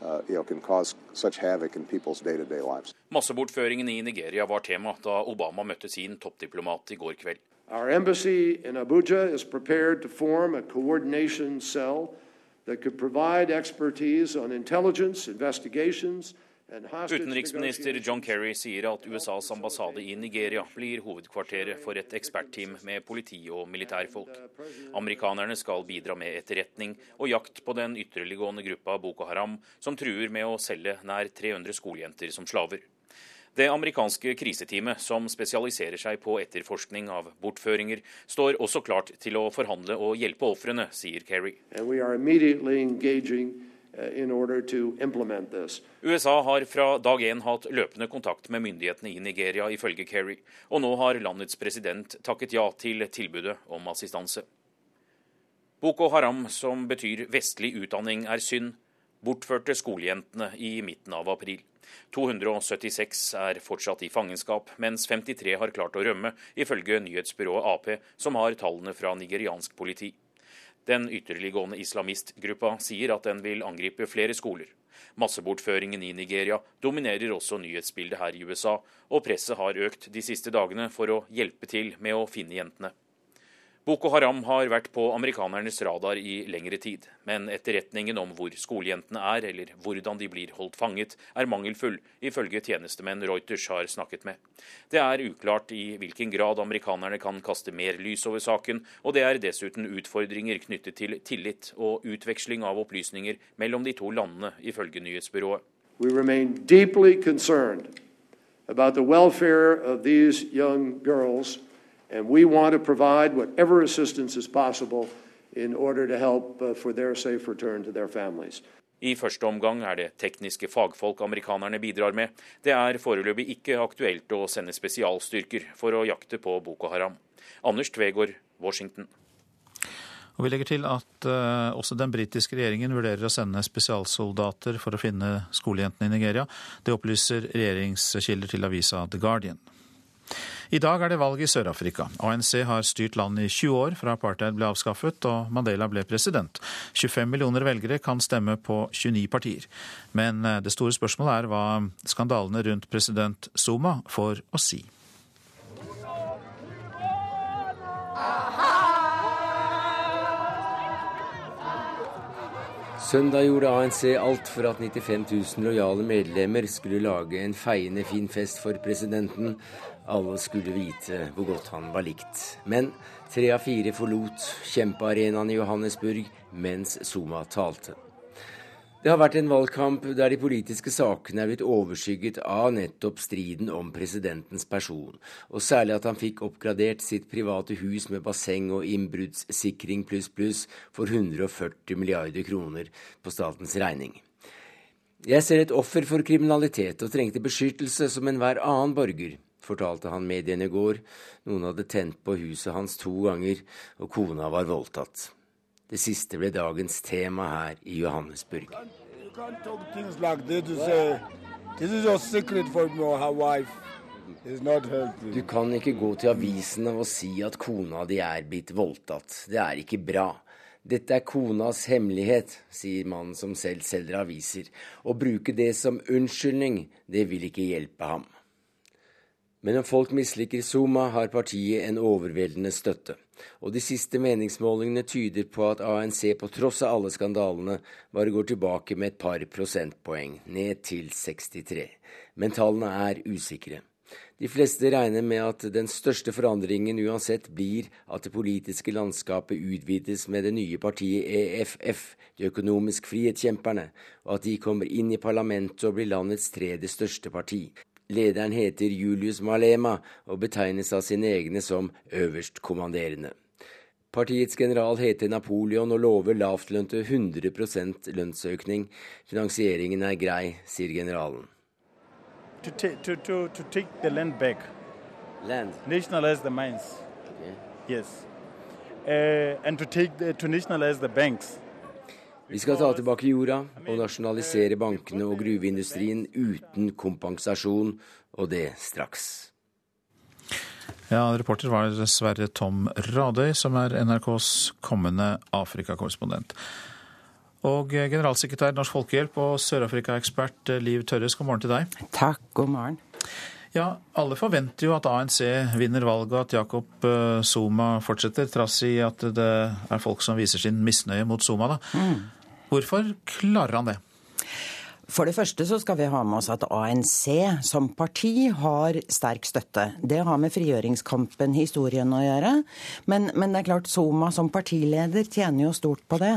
Uh, you know, can cause such havoc in people's day-to-day lives. Massebortføringen i Nigeria var tema da Obama møtte sin toppdiplomat i går kveld. Our embassy in Abuja is prepared to form a coordination cell that could provide expertise on intelligence, investigations, Utenriksminister John Kerry sier at USAs ambassade i Nigeria blir hovedkvarteret for et ekspertteam med politi og militærfolk. Amerikanerne skal bidra med etterretning og jakt på den ytterliggående gruppa Boko Haram, som truer med å selge nær 300 skolejenter som slaver. Det amerikanske kriseteamet, som spesialiserer seg på etterforskning av bortføringer, står også klart til å forhandle og hjelpe ofrene, sier Kerry. Uh, USA har fra dag én hatt løpende kontakt med myndighetene i Nigeria, ifølge Kerry, og nå har landets president takket ja til tilbudet om assistanse. Boko Haram, som betyr vestlig utdanning, er synd, bortførte skolejentene i midten av april. 276 er fortsatt i fangenskap, mens 53 har klart å rømme, ifølge nyhetsbyrået Ap, som har tallene fra nigeriansk politi. Den ytterliggående islamistgruppa sier at den vil angripe flere skoler. Massebortføringen i Nigeria dominerer også nyhetsbildet her i USA, og presset har økt de siste dagene for å hjelpe til med å finne jentene. Boko Haram har vært på amerikanernes radar i lengre tid, men etterretningen om hvor skolejentene er, eller hvordan de blir holdt fanget, er mangelfull, ifølge tjenestemenn Reuters har snakket med. Det er uklart i hvilken grad amerikanerne kan kaste mer lys over saken, og det er dessuten utfordringer knyttet til tillit og utveksling av opplysninger mellom de to landene, ifølge nyhetsbyrået. We remain deeply concerned about the welfare of these young And we want to provide whatever assistance is possible in order to help uh, for their safe return to their families. I første omgang er det tekniske fagfolk amerikanerne bidrar med. Det er foreløpig ikke aktuelt å sende spesialstyrker for å jakte på Boko Haram. Anders Tvegård, Washington. Og Vi legger til at uh, også den britiske regjeringen vurderer å sende spesialsoldater for å finne skolejentene i Nigeria. Det opplyser regjeringskilder til avisa The Guardian. I dag er det valg i Sør-Afrika. ANC har styrt landet i 20 år fra apartheid ble avskaffet og Mandela ble president. 25 millioner velgere kan stemme på 29 partier. Men eh, det store spørsmålet er hva skandalene rundt president Zuma får å si. Søndag gjorde ANC alt for at 95 000 lojale medlemmer skulle lage en feiende fin fest for presidenten, alle skulle vite hvor godt han var likt. Men tre av fire forlot kjempearenaen i Johannesburg mens Zuma talte. Det har vært en valgkamp der de politiske sakene er blitt overskygget av nettopp striden om presidentens person, og særlig at han fikk oppgradert sitt private hus med basseng og innbruddssikring pluss pluss for 140 milliarder kroner på statens regning. Jeg ser et offer for kriminalitet og trengte beskyttelse som enhver annen borger, fortalte han mediene i går. Noen hadde tent på huset hans to ganger, og kona var voldtatt. Det siste ble dagens tema her i Johannesburg. Du kan ikke gå til avisene og si at kona di er blitt voldtatt. Det er ikke bra. Dette er konas hemmelighet, sier mannen som selv selger aviser. Å bruke det som unnskyldning, det vil ikke hjelpe ham. Men om folk misliker Zuma, har partiet en overveldende støtte. Og de siste meningsmålingene tyder på at ANC på tross av alle skandalene bare går tilbake med et par prosentpoeng, ned til 63. Men tallene er usikre. De fleste regner med at den største forandringen uansett blir at det politiske landskapet utvides med det nye partiet EFF, de økonomisk frihetskjemperne, og at de kommer inn i parlamentet og blir landets tredje største parti. Lederen heter Julius Malema og betegnes av sine egne som øverstkommanderende. Partiets general heter Napoleon og lover lavtlønte 100% lønnsøkning. Finansieringen er grei, sier generalen. To, to, to, to take the land back. Land? Nationalize the mines. Okay. Yes. Uh, and to, take the, to nationalize the banks. Vi skal ta tilbake jorda og nasjonalisere bankene og gruveindustrien uten kompensasjon, og det straks. Ja, reporter var Sverre Tom Radøy, som er NRKs kommende Afrikakorrespondent. Og generalsekretær Norsk Folkehjelp og Sør-Afrika-ekspert Liv Tørres, god morgen til deg. Takk, god morgen. Ja, alle forventer jo at ANC vinner valget, og at Jakob eh, Zuma fortsetter, trass i at det er folk som viser sin misnøye mot Zuma. da. Mm. Hvorfor klarer han det? For det første så skal vi ha med oss at ANC som parti har sterk støtte. Det har med frigjøringskampen, historien, å gjøre. Men, men, det er klart Zuma som partileder tjener jo stort på det.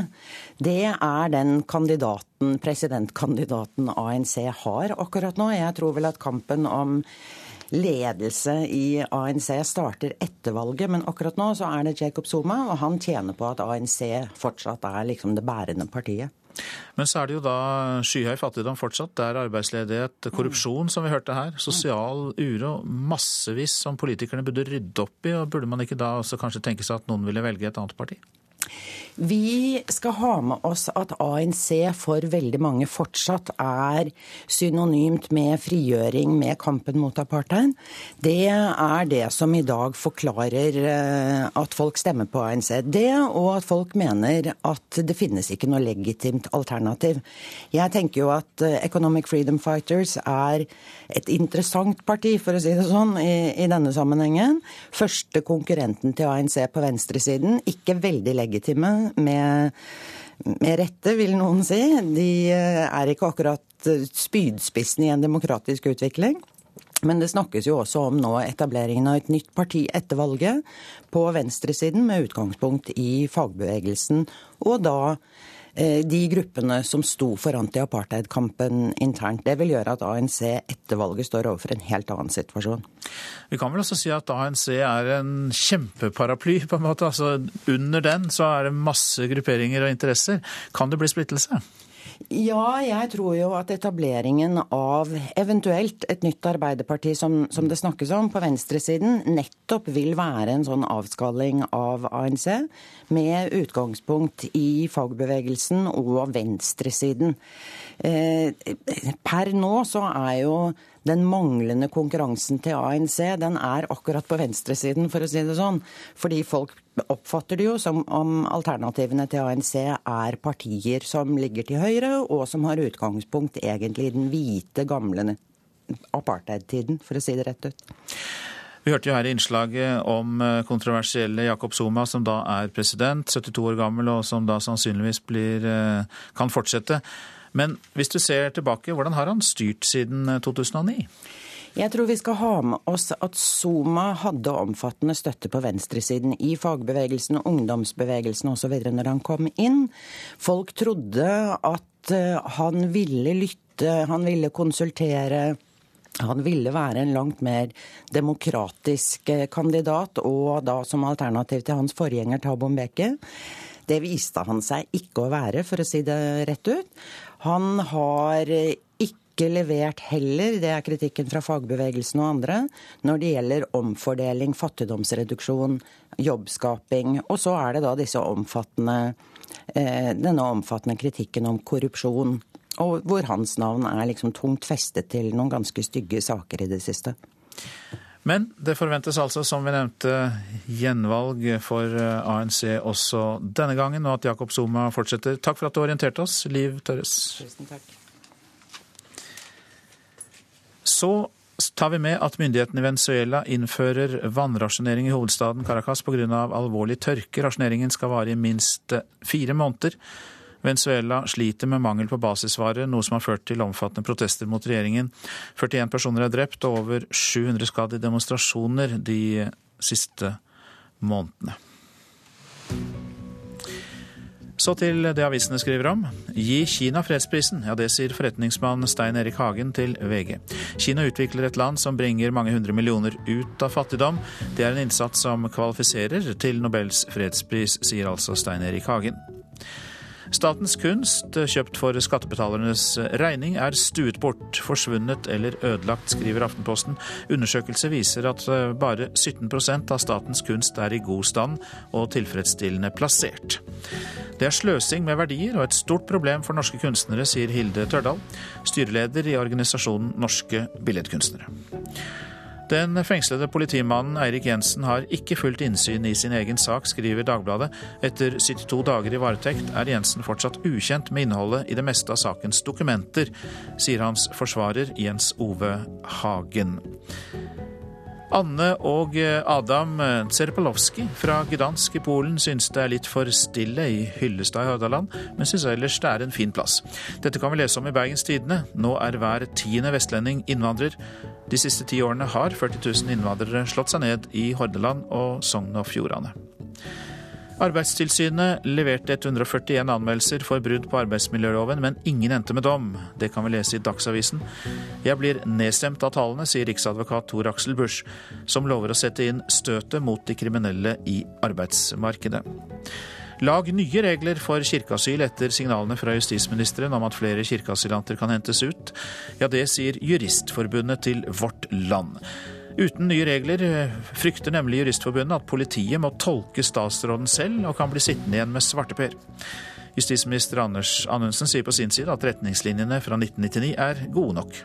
Det er den kandidaten, presidentkandidaten ANC har akkurat nå. Jeg tror vel at kampen om ledelse i ANC starter etter valget, men akkurat nå så er det Jacob Zuma, og han tjener på at ANC fortsatt er liksom det bærende partiet. Men så er det jo da skyhøy fattigdom fortsatt. Det er arbeidsledighet, korrupsjon, som vi hørte her. Sosial uro. Massevis som politikerne burde rydde opp i. og Burde man ikke da også kanskje tenke seg at noen ville velge et annet parti? Vi skal ha med oss at ANC for veldig mange fortsatt er synonymt med frigjøring, med kampen mot apartheid. Det er det som i dag forklarer eh, at folk stemmer på ANC. Det, og at folk mener at det finnes ikke noe legitimt alternativ. Jeg tenker jo at eh, Economic Freedom Fighters er et interessant parti, for å si det sånn, i, i denne sammenhengen. Første konkurrenten til ANC på venstresiden. Ikke veldig legitime med, med rette, vil noen si. De eh, er ikke akkurat eh, spydspissen i en demokratisk utvikling. Men det snakkes jo også om nå etableringen av et nytt parti etter valget på venstresiden, med utgangspunkt i fagbevegelsen, og da de gruppene som sto for anti-apartheid-kampen internt. Det vil gjøre at ANC etter valget står overfor en helt annen situasjon. Vi kan vel også si at ANC er en kjempeparaply, på en måte. Altså, under den så er det masse grupperinger og interesser. Kan det bli splittelse? Ja, jeg tror jo at etableringen av eventuelt et nytt Arbeiderparti, som, som, det snakkes om, på venstresiden, nettopp vil være en sånn avskalling av ANC, med utgangspunkt i fagbevegelsen og venstresiden. Eh, per nå så er jo den manglende konkurransen til ANC den er akkurat på venstresiden, for å si det sånn. Fordi folk oppfatter det jo som om alternativene til ANC er partier som ligger til høyre, og som har utgangspunkt egentlig i den hvite, gamle apartheid-tiden, for å si det rett ut. Vi hørte jo her i innslaget om eh, kontroversielle Jakob Zuma, som da er president, 72 år gammel, og som da sannsynligvis blir, eh, kan fortsette. Men hvis du ser tilbake, hvordan har han styrt siden 2009? Eh, jeg tror vi skal ha med oss at Zuma hadde omfattende støtte på venstresiden i fagbevegelsen, ungdomsbevegelsen osv. når han kom inn. Folk trodde at eh, han ville lytte, han ville konsultere. Han ville være en langt mer demokratisk eh, kandidat, og da som alternativ til hans forgjenger Thabo Mbeke. Det viste han seg ikke å være, for å si det rett ut. Han har ikke levert heller, det er kritikken fra fagbevegelsen og andre, når det gjelder omfordeling, fattigdomsreduksjon, jobbskaping. Og så er det da omfattende, eh, denne omfattende kritikken om korrupsjon. Og hvor hans navn er liksom tungt festet til noen ganske stygge saker i det siste. Men det forventes altså, som vi nevnte, gjenvalg for eh, ANC også denne gangen, og at Jakob Zuma fortsetter. Takk for at du orienterte oss, Liv Tørres. Tusen takk. Så tar vi med at myndighetene i Venezuela innfører vannrasjonering i hovedstaden Caracas pga. alvorlig tørke. Rasjoneringen skal vare i minst fire måneder. Venezuela sliter med mangel på basisvarer, noe som har ført til omfattende protester mot regjeringen. 41 personer er drept og over 700 skadd i demonstrasjoner de siste månedene. Så til det avisene skriver om. Gi Kina fredsprisen. Ja, det sier forretningsmann Stein Erik Hagen til VG. Kina utvikler et land som bringer mange hundre millioner ut av fattigdom. Det er en innsats som kvalifiserer til Nobels fredspris, sier altså Stein Erik Hagen. Statens kunst, kjøpt for skattebetalernes regning, er stuet bort, forsvunnet eller ødelagt, skriver Aftenposten. Undersøkelse viser at eh, bare 17% av statens kunst er i god stand og tilfredsstillende plassert. Det er sløsing med verdier og et stort problem for norske kunstnere, sier Hilde Tørdal, styreleder i organisasjonen Norske Billedkunstnere. Den fengslede politimannen Eirik Jensen har ikke fullt innsyn i sin egen sak, skriver Dagbladet. Etter 72 dager i varetekt er Jensen fortsatt ukjent med innholdet i det meste av sakens dokumenter, sier hans forsvarer Jens Ove Hagen. Anne og Adam Tserpalowski fra Gdansk i Polen syns det er litt for stille i Hyllestad i Hordaland, men syns ellers det er en fin plass. Dette kan vi lese om i Bergens Tidende. Nå er hver tiende vestlending innvandrer. De siste ti årene har 40 000 innvandrere slått seg ned i Hordaland og Sogn og Fjordane. Arbeidstilsynet leverte 141 anmeldelser for brudd på arbeidsmiljøloven, men ingen endte med dom. Det kan vi lese i Dagsavisen. Jeg blir nedstemt av tallene, sier riksadvokat Tor Aksel Busch, som lover å sette inn støtet mot de kriminelle i arbeidsmarkedet. Lag nye regler for kirkeasyl etter signalene fra justisministeren om at flere kirkeasylanter kan hentes ut. Ja, det sier Juristforbundet til Vårt Land. Uten nye regler frykter nemlig Juristforbundet at politiet må tolke statsråden selv og kan bli sittende igjen med svarteper. Justisminister Anders Anundsen sier på sin side at retningslinjene fra 1999 er gode nok.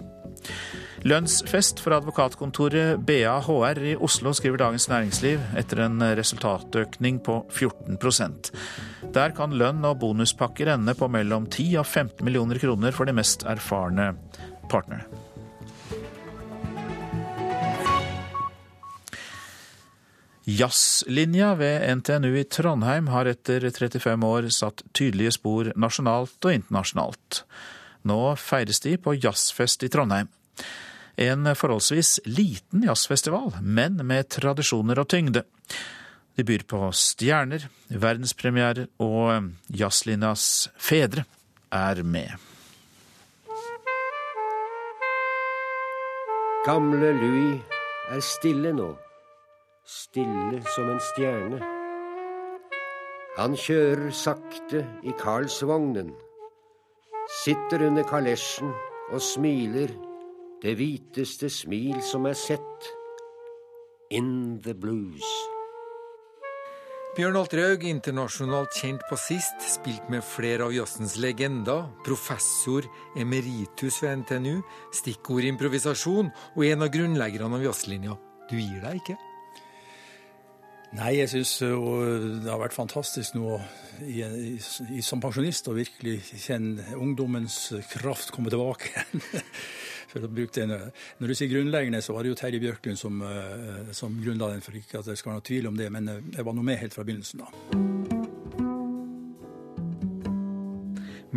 Lønnsfest for advokatkontoret BAHR i Oslo, skriver Dagens Næringsliv, etter en resultatøkning på 14% Der kan lønn og bonuspakker ende på mellom 10 og 15 millioner kroner for de mest erfarne partnerne. Jazzlinja ved NTNU i Trondheim har etter 35 år satt tydelige spor nasjonalt og internasjonalt. Nå feires de på jazzfest i Trondheim. En forholdsvis liten jazzfestival, men med tradisjoner og tyngde. De byr på stjerner, verdenspremierer, og jazzlinjas fedre er med. Gamle Louis er stille nå stille som en stjerne. Han kjører sakte i Karlsvognen, sitter under kalesjen og smiler det hviteste smil som er sett. In the blues. Bjørn Altraug, internasjonalt kjent bassist, spilt med flere av jazzens legender, professor emeritus ved NTNU, stikkord improvisasjon og en av grunnleggerne av jazzlinja. Du gir deg ikke? Nei, jeg syns det har vært fantastisk nå i, i, som pensjonist å virkelig kjenne ungdommens kraft komme tilbake. For å bruke det. Når du sier grunnleggende, så var det jo Terje Bjørklund som, eh, som grunnla den, for ikke at det skal være noe tvil om det. Men eh, jeg var nå med helt fra begynnelsen, da.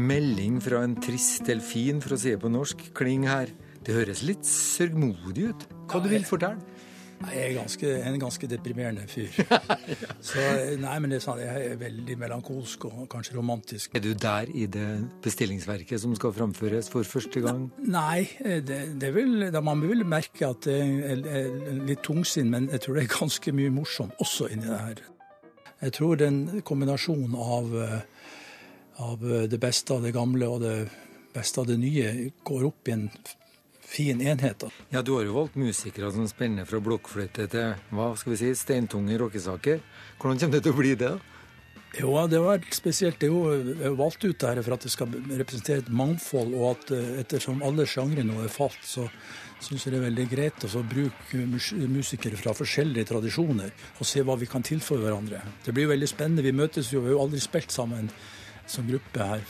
Melding fra en trist delfin, for å si det på norsk, kling her. Det høres litt sørgmodig ut. Hva du vil fortelle? Jeg er ganske, en ganske deprimerende fyr. Så, nei, men det er sant, jeg er veldig melankolsk og kanskje romantisk. Er du der i det bestillingsverket som skal framføres for første gang? Nei, det, det vil, man vil merke at det er litt tungsinn, men jeg tror det er ganske mye morsomt også inni det her. Jeg tror den kombinasjonen av, av det beste av det gamle og det beste av det nye går opp i en fin enhet. Ja, Du har jo valgt musikere som spenner fra blokkfløyte til hva skal vi si, steintunge rockesaker. Hvordan kommer det til å bli det? da? Jo, det var spesielt. Det er jo valgt ut dette for at det skal representere et mangfold, og at eh, ettersom alle sjangre nå er falt, så syns jeg det er veldig greit å bruke musikere fra forskjellige tradisjoner og se hva vi kan tilføye hverandre. Det blir jo veldig spennende. Vi møtes jo, vi har jo aldri spilt sammen som gruppe her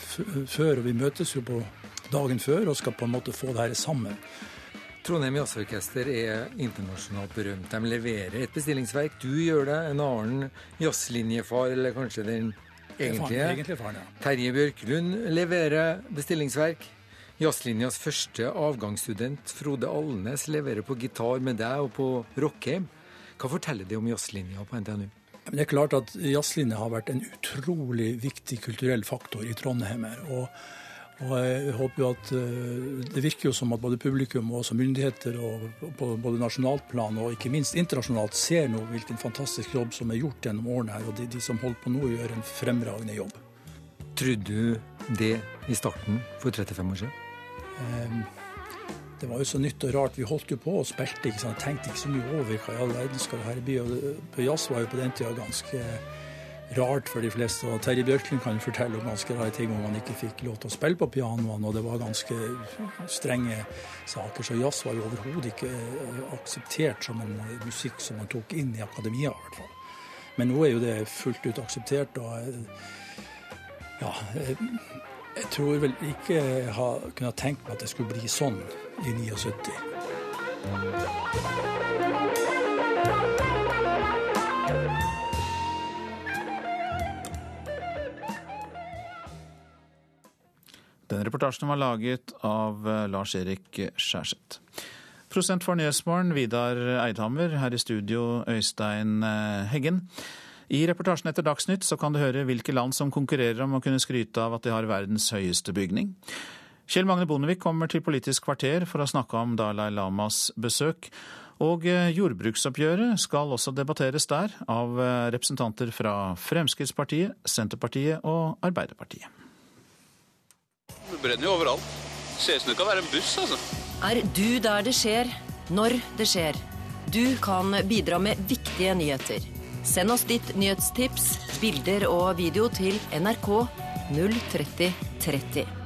før, og vi møtes jo på dagen før og skal på en måte få det her sammen. Trondheim Jazzorkester er internasjonalt berømt. De leverer et bestillingsverk. Du gjør det. En annen jazzlinjefar, eller kanskje den egentlige, egentlig faren, ja. Terje Bjørklund leverer bestillingsverk. Jazzlinjas første avgangsstudent Frode Alnes leverer på gitar med deg og på Rockheim. Hva forteller det om jazzlinja på NTNU? Det er klart at Jazzlinja har vært en utrolig viktig kulturell faktor i Trondheim. her, og og jeg håper jo at eh, Det virker jo som at både publikum og også myndigheter og på både nasjonalt plan og ikke minst internasjonalt ser nå hvilken fantastisk jobb som er gjort gjennom årene her. Og de, de som holder på nå, gjør en fremragende jobb. Trodde du det i starten for 35 år siden? Um, det var jo så nytt og rart. Vi holdt jo på og spilte, ikke sant? tenkte ikke så mye over hva i all verden skal det her bli. Og jazz var jo på den tida ganske rart for de fleste. Og Terje Bjørklund kan fortelle om ganske rare ting om han ikke fikk lov til å spille på pianoene, og det var ganske strenge saker. Så jazz var jo overhodet ikke akseptert som en musikk som man tok inn i akademia, i hvert fall. Men nå er jo det fullt ut akseptert. og ja, jeg tror vel ikke jeg har kunnet tenkt meg at det skulle bli sånn i 79. Den reportasjen var laget av eh, Lars-Erik Skjærseth. Prosent for Nyhetsmorgen, Vidar Eidhammer. Her i studio, Øystein eh, Heggen. I reportasjen etter Dagsnytt så kan du høre hvilke land som konkurrerer om å kunne skryte av at de har verdens høyeste bygning. Kjell Magne Bondevik kommer til Politisk kvarter for å snakke om Dalai Lamas besøk. Og eh, jordbruksoppgjøret skal også debatteres der, av representanter fra Fremskrittspartiet, Senterpartiet og Arbeiderpartiet. Det brenner jo overalt. Ser ut som det kan være en buss, altså. Er du der det skjer, når det skjer? Du kan bidra med viktige nyheter. Send oss ditt nyhetstips, bilder og video til NRK 03030.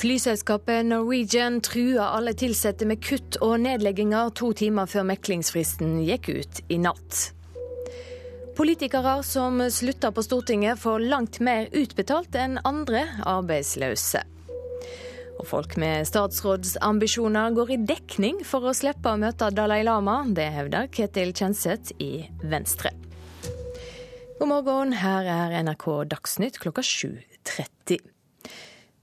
Flyselskapet Norwegian trua alle ansatte med kutt og nedlegginger to timer før meklingsfristen gikk ut i natt. Politikere som slutter på Stortinget, får langt mer utbetalt enn andre arbeidsløse. Og folk med statsrådsambisjoner går i dekning for å slippe å møte Dalai Lama. Det hevder Ketil Kjenseth i Venstre. God morgen, her er NRK Dagsnytt klokka 7.30.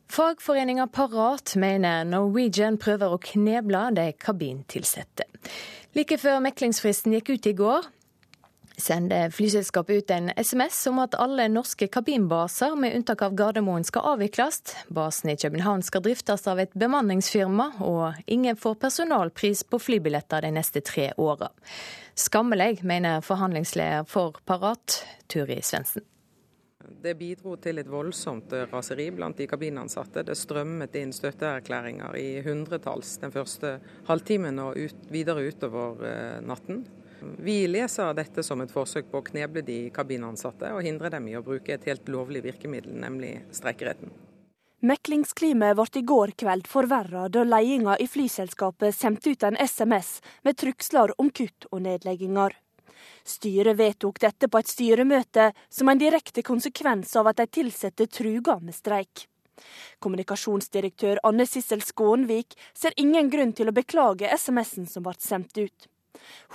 Fagforeninga Parat mener Norwegian prøver å kneble de kabintilsatte. Like før meklingsfristen gikk ut i går, sendte flyselskapet ut en SMS om at alle norske kabinbaser, med unntak av Gardermoen, skal avvikles. Basen i København skal driftes av et bemanningsfirma, og ingen får personalpris på flybilletter de neste tre åra. Skammelig, mener forhandlingsleder for Parat, Turi Svendsen. Det bidro til et voldsomt raseri blant de kabinansatte. Det strømmet inn støtteerklæringer i hundretalls den første halvtimen og ut, videre utover eh, natten. Vi leser dette som et forsøk på å kneble de kabinansatte og hindre dem i å bruke et helt lovlig virkemiddel, nemlig streikeretten. Meklingsklimaet ble i går kveld forverra da ledelsen i flyselskapet sendte ut en SMS med trusler om kutt og nedlegginger. Styret vedtok dette på et styremøte som en direkte konsekvens av at de ansatte truga med streik. Kommunikasjonsdirektør Anne Sissel Skånvik ser ingen grunn til å beklage SMS-en som ble sendt ut.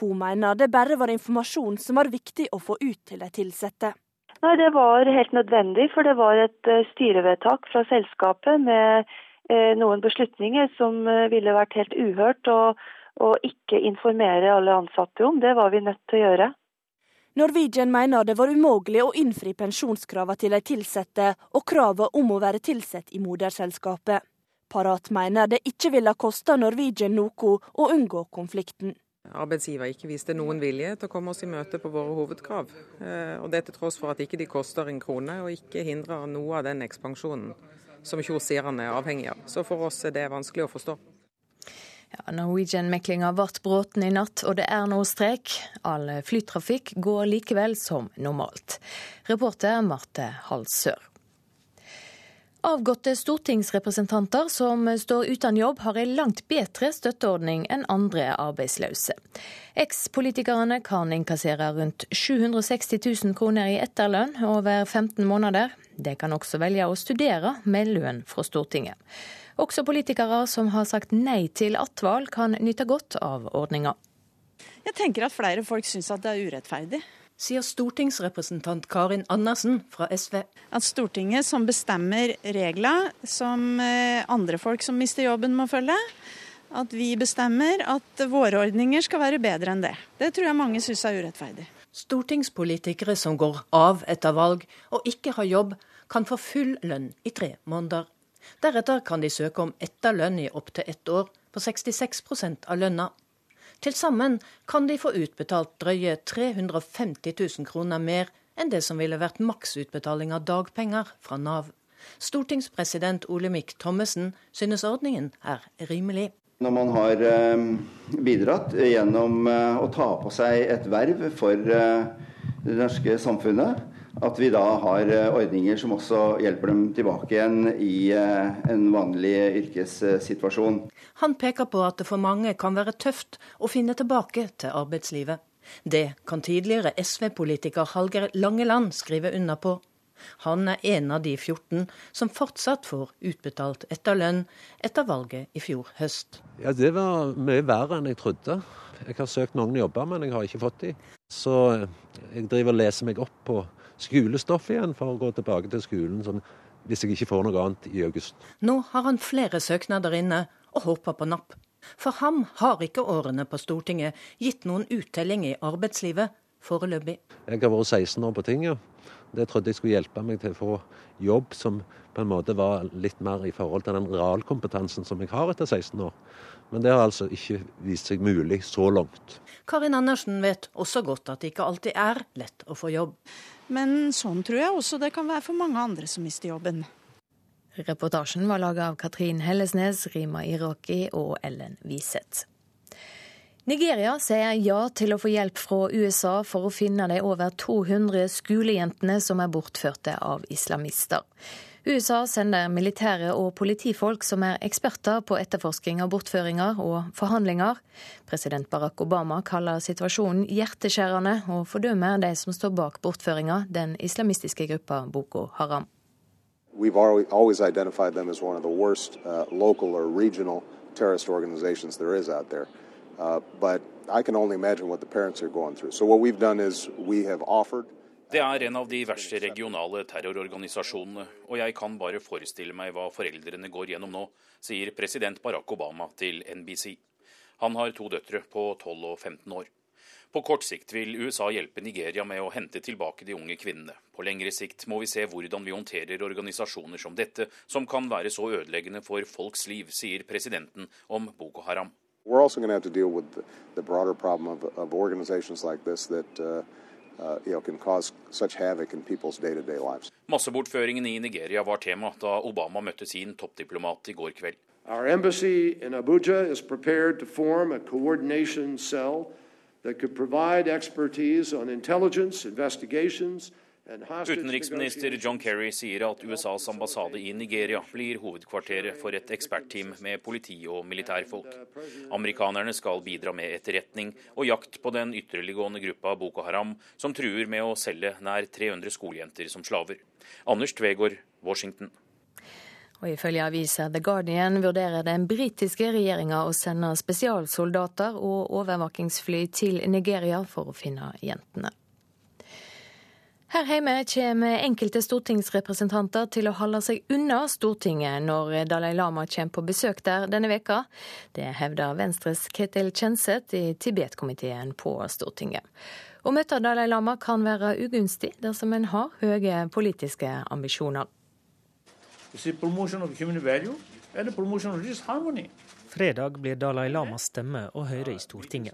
Hun mener det bare var informasjon som var viktig å få ut til de ansatte. Nei, Det var helt nødvendig, for det var et eh, styrevedtak fra selskapet med eh, noen beslutninger som eh, ville vært helt uhørt. å ikke informere alle ansatte om. Det var vi nødt til å gjøre. Norwegian mener det var umulig å innfri pensjonskravene til de ansatte og kravet om å være ansatt i moderselskapet. Parat mener det ikke ville koste Norwegian noe å unngå konflikten. Arbeidsgiver ikke viste noen vilje til å komme oss i møte på våre hovedkrav. Eh, og Det til tross for at ikke de koster en krone, og ikke hindrer noe av den ekspansjonen som Kjos sier han er avhengig av. Så for oss er det vanskelig å forstå. Ja, Norwegian-meklinga ble bråten i natt, og det er nå strek. All flytrafikk går likevel som normalt. Reporter Marte Halsør. Avgåtte stortingsrepresentanter som står uten jobb, har en langt bedre støtteordning enn andre arbeidsløse. Ekspolitikerne kan innkassere rundt 760 000 kroner i etterlønn over 15 måneder. De kan også velge å studere med lønn fra Stortinget. Også politikere som har sagt nei til attval, kan nyte godt av ordninga. Jeg tenker at flere folk syns at det er urettferdig. Sier stortingsrepresentant Karin Andersen fra SV. At Stortinget som bestemmer regler som eh, andre folk som mister jobben må følge. At vi bestemmer at våre ordninger skal være bedre enn det. Det tror jeg mange syns er urettferdig. Stortingspolitikere som går av etter valg og ikke har jobb, kan få full lønn i tre måneder. Deretter kan de søke om etterlønn i opptil ett år på 66 av lønna. Til sammen kan de få utbetalt drøye 350 000 kroner mer enn det som ville vært maksutbetaling av dagpenger fra Nav. Stortingspresident Olemic Thommessen synes ordningen er rimelig. Når man har eh, bidratt gjennom eh, å ta på seg et verv for eh, det norske samfunnet, at vi da har eh, ordninger som også hjelper dem tilbake igjen i eh, en vanlig yrkessituasjon. Han peker på at det for mange kan være tøft å finne tilbake til arbeidslivet. Det kan tidligere SV-politiker Hallgeir Langeland skrive under på. Han er en av de 14 som fortsatt får utbetalt etterlønn etter valget i fjor høst. Ja, Det var mye verre enn jeg trodde. Jeg har søkt mange jobber, men jeg har ikke fått de. Så jeg driver og leser meg opp på skolestoff igjen for å gå tilbake til skolen som, hvis jeg ikke får noe annet i august. Nå har han flere søknader inne og håper på napp. For ham har ikke årene på Stortinget gitt noen uttelling i arbeidslivet foreløpig. Jeg har vært 16 år på tinget. Det trodde jeg skulle hjelpe meg til å få jobb som på en måte var litt mer i forhold til den realkompetansen som jeg har etter 16 år. Men det har altså ikke vist seg mulig så langt. Karin Andersen vet også godt at det ikke alltid er lett å få jobb. Men sånn tror jeg også det kan være for mange andre som mister jobben. Reportasjen var laga av Katrin Hellesnes, Rima Iroki og Ellen Wiseth. Nigeria sier ja til å få hjelp fra USA for å finne de over 200 skolejentene som er bortførte av islamister. USA sender militære og politifolk som er eksperter på etterforsking av bortføringer og forhandlinger. President Barack Obama kaller situasjonen hjerteskjærende og fordømmer de som står bak bortføringa, den islamistiske gruppa Boko Haram. We've always identified them as one of the worst uh, local or regional terrorist organizations there is out there. Uh, but I can only imagine what the parents are going through. So what we've done is we have offered det er en av de verste regionale terrororganisasjonene, og jeg kan bare forestille meg hva foreldrene går gjennom nå, sier president Barack Obama til NBC. Han har to døtre på 12 og 15 år. På kort sikt vil USA hjelpe Nigeria med å hente tilbake de unge kvinnene. På lengre sikt må vi se hvordan vi håndterer organisasjoner som dette, som kan være så ødeleggende for folks liv, sier presidenten om Boko Haram. We're also going to have to deal with the, broader problem of, of organizations Uh, you know, can cause such havoc in people's day-to-day -day lives. Massebordføringen i Nigeria var tema da Obama møtte sin toppdiplomat i går kveld. Our embassy in Abuja is prepared to form a coordination cell that could provide expertise on intelligence, investigations, Utenriksminister John Kerry sier at USAs ambassade i Nigeria blir hovedkvarteret for et ekspertteam med politi og militærfolk. Amerikanerne skal bidra med etterretning og jakt på den ytterliggående gruppa Boko Haram, som truer med å selge nær 300 skolejenter som slaver. Anders Tvegård, Washington. Og Ifølge avisa The Guardian vurderer den britiske regjeringa å sende spesialsoldater og overvåkingsfly til Nigeria for å finne jentene. Her hjemme kommer enkelte stortingsrepresentanter til å holde seg unna Stortinget når Dalai Lama kommer på besøk der denne veka. Det hevder Venstres Ketil Kjenseth i Tibet-komiteen på Stortinget. Å møte Dalai Lama kan være ugunstig dersom en har høye politiske ambisjoner. Fredag blir Dalai Lamas stemme å høre i Stortinget.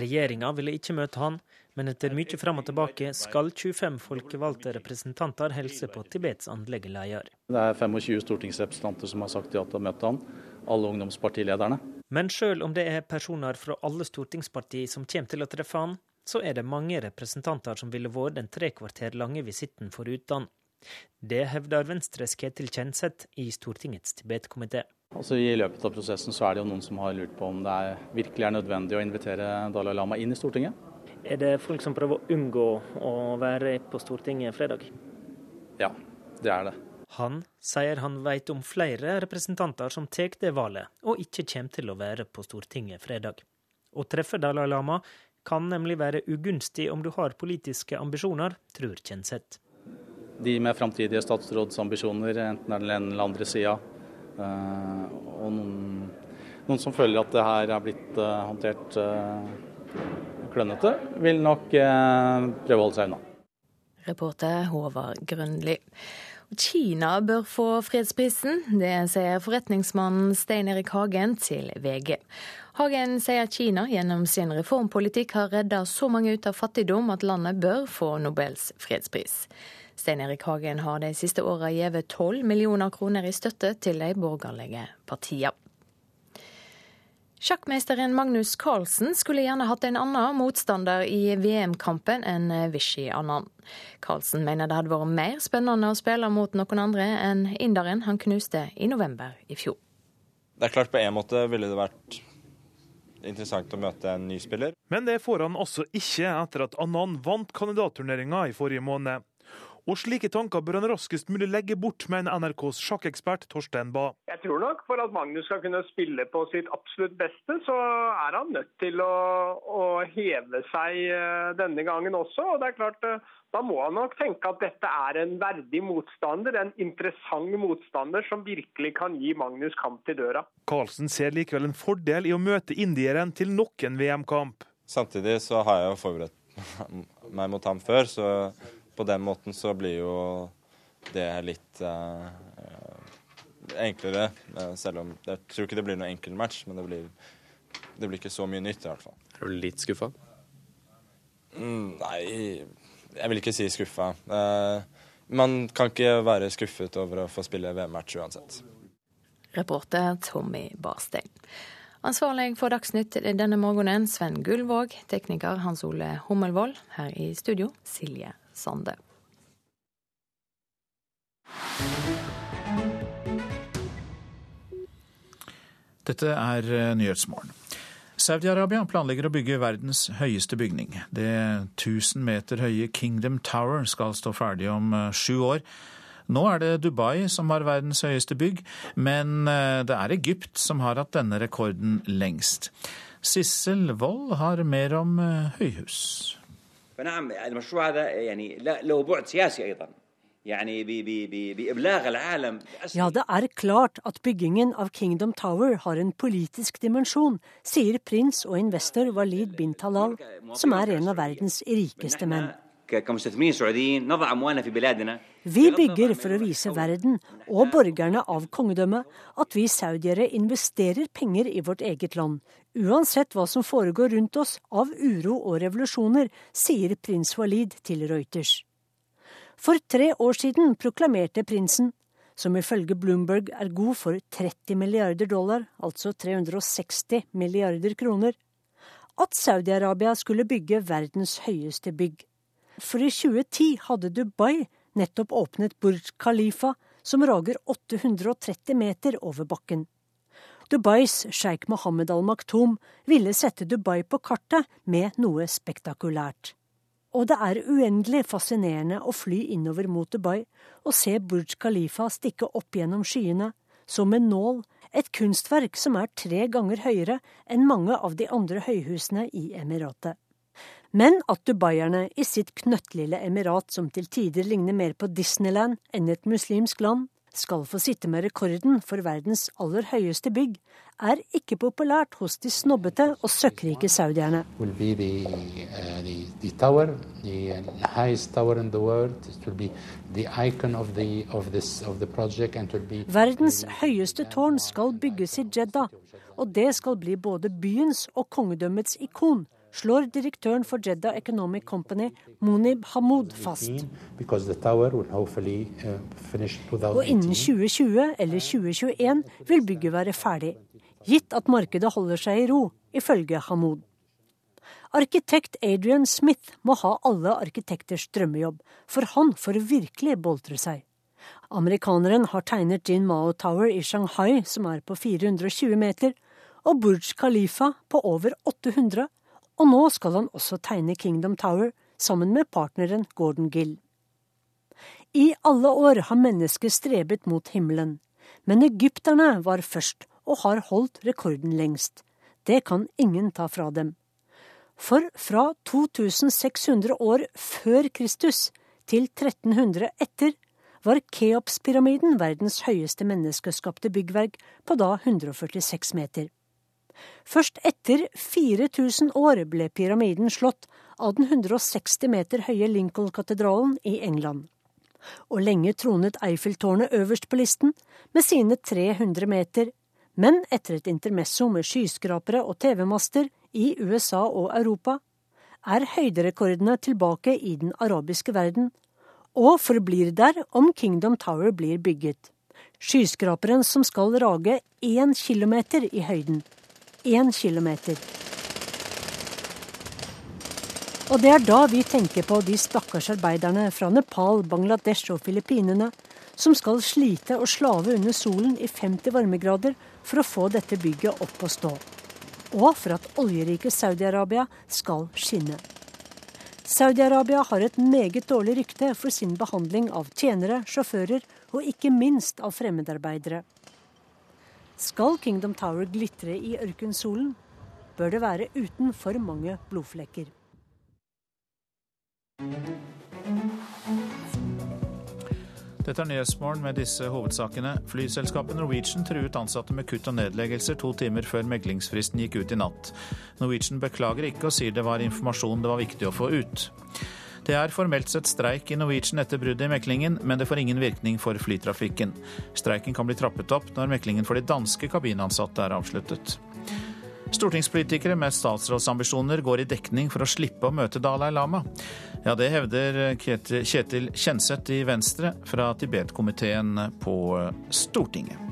Regjeringa ville ikke møte han, men etter mye fram og tilbake skal 25 folkevalgte representanter helse på Tibets åndelige leder. Det er 25 stortingsrepresentanter som har sagt ja til å møte han, alle ungdomspartilederne. Men selv om det er personer fra alle stortingspartier som kommer til å treffe han, så er det mange representanter som ville vært den tre kvarter lange visitten foruten. Det hevder Venstres Ketil Kjenseth i Stortingets Tibet-komité. Altså I løpet av prosessen så er det jo noen som har lurt på om det er, virkelig er nødvendig å invitere Dalai Lama inn i Stortinget. Er det folk som prøver å unngå å være på Stortinget fredag? Ja, det er det. Han sier han vet om flere representanter som tar det valget, og ikke kommer til å være på Stortinget fredag. Å treffe Dalai Lama kan nemlig være ugunstig om du har politiske ambisjoner, tror Kjenseth. De med framtidige statsrådsambisjoner, enten er den ene eller andre sida, eh, og noen, noen, som føler at det her er blitt eh, håndtert eh, klønete, vil nok eh, prøve å holde seg unna. Reporter Håvard Grønli. Kina bør få fredsprisen, det sier forretningsmannen Stein Erik Hagen til VG. Hagen sier Kina gjennom sin reformpolitikk har redda så mange ut av fattigdom at landet bør få Nobels fredspris. Stein Erik Hagen har de siste åra gitt 12 millioner kroner i støtte til de borgerlige partiene. Sjakkmesteren Magnus Carlsen skulle gjerne hatt en annen motstander i VM-kampen enn Vishy Annan. Carlsen mener det hadde vært mer spennende å spille mot noen andre enn inderen han knuste i november i fjor. Det er klart På en måte ville det vært interessant å møte en ny spiller. Men det får han også ikke etter at Annan vant kandidatturneringa i forrige måned. Og slike tanker bør han raskest mulig legge bort, mener NRKs sjakkekspert Torstein Bae. Jeg tror nok for at Magnus skal kunne spille på sitt absolutt beste, så er han nødt til å, å heve seg eh, denne gangen også. Og det er klart, eh, da må han nok tenke at dette er en verdig motstander, en interessant motstander som virkelig kan gi Magnus kamp til døra. Carlsen ser likevel en fordel i å møte indieren til nok en VM-kamp. Samtidig så har jeg jo forberedt meg mot ham før, så på den måten så blir jo det litt uh, enklere. Eh, selv om jeg tror ikke det blir noen enkel match, men det blir, det blir ikke så mye nytt i hvert fall. Er du litt skuffa? Mm, nei, Jeg vil ikke si skuffa. Man kan ikke være skuffet over å få spille VM-match uansett. Reporter Tommy Barstein. Ansvarlig for Dagsnytt denne morgenen Sven Gullvåg, tekniker Hans Ole Hummelvold. Her i studio Silje Sande. Dette er eh, Nyhetsmorgen. Saudi-Arabia planlegger å bygge verdens høyeste bygning. Det 1000 meter høye Kingdom Tower skal stå ferdig om eh, sju år. Nå er det Dubai som har verdens høyeste bygg, men eh, det er Egypt som har hatt denne rekorden lengst. Sissel Wold har mer om høyhus. Ja, det er klart at byggingen av Kingdom Tower har en politisk dimensjon, sier prins og investor Walid bin Talal, som er en av verdens rikeste menn. Vi bygger for å vise verden og borgerne av kongedømmet at vi saudiere investerer penger i vårt eget land, uansett hva som foregår rundt oss av uro og revolusjoner, sier prins Walid til Reuters. For tre år siden proklamerte prinsen, som ifølge Bloomberg er god for 30 milliarder dollar, altså 360 milliarder kroner, at Saudi-Arabia skulle bygge verdens høyeste bygg. For i 2010 hadde Dubai nettopp åpnet Burj Khalifa, som rager 830 meter over bakken. Dubais sjeik Mohammed al Maktoum ville sette Dubai på kartet med noe spektakulært. Og det er uendelig fascinerende å fly innover mot Dubai og se Burj Khalifa stikke opp gjennom skyene, som en nål, et kunstverk som er tre ganger høyere enn mange av de andre høyhusene i Emiratet. Men at dubaierne i sitt knøttlille emirat, som til tider ligner mer på Disneyland enn et muslimsk land, skal få sitte med rekorden for verdens aller høyeste bygg, er ikke populært hos de snobbete og søkkrike saudierne. Verdens høyeste tårn skal bygges i Jeddah, og det skal bli både byens og kongedømmets ikon slår direktøren for Jeddah Economic Company, Munib Hamoud, fast. Uh, Og innen 2020 eller 2021 vil bygget være ferdig, gitt at markedet holder seg i ro, ifølge Hamoud. Arkitekt Adrian Smith må ha alle arkitekters drømmejobb, for han får virkelig boltre seg. Amerikaneren har tegnet Jin Mao Tower i Shanghai, som er på 420 meter, og Burj Khalifa på over 800, og nå skal han også tegne Kingdom Tower sammen med partneren Gordon Gill. I alle år har mennesket strebet mot himmelen, men egypterne var først og har holdt rekorden lengst. Det kan ingen ta fra dem. For fra 2600 år før Kristus til 1300 etter var Keops-pyramiden verdens høyeste menneskeskapte byggverk på da 146 meter. Først etter 4000 år ble pyramiden slått av den 160 meter høye Lincoln-katedralen i England. Og lenge tronet Eiffeltårnet øverst på listen, med sine 300 meter, men etter et intermesso med skyskrapere og TV-master i USA og Europa, er høyderekordene tilbake i den arabiske verden, og forblir der om Kingdom Tower blir bygget. Skyskraperen som skal rage én kilometer i høyden én kilometer. Og det er da vi tenker på de stakkars arbeiderne fra Nepal, Bangladesh og Filippinene som skal slite og slave under solen i 50 varmegrader for å få dette bygget opp og stå. Og for at oljerike Saudi-Arabia skal skinne. Saudi-Arabia har et meget dårlig rykte for sin behandling av tjenere, sjåfører og ikke minst av fremmedarbeidere. Skal Kingdom Tower glitre i ørkensolen, bør det være uten for mange blodflekker. Dette er Nyhetsmorgen med disse hovedsakene. Flyselskapet Norwegian truet ansatte med kutt og nedleggelser to timer før meglingsfristen gikk ut i natt. Norwegian beklager ikke og sier det var informasjon det var viktig å få ut. Det er formelt sett streik i Norwegian etter bruddet i meklingen, men det får ingen virkning for flytrafikken. Streiken kan bli trappet opp når meklingen for de danske kabinansatte er avsluttet. Stortingspolitikere med statsrådsambisjoner går i dekning for å slippe å møte Dalai Lama. Ja, Det hevder Kjetil Kjenseth i Venstre fra Tibet-komiteen på Stortinget.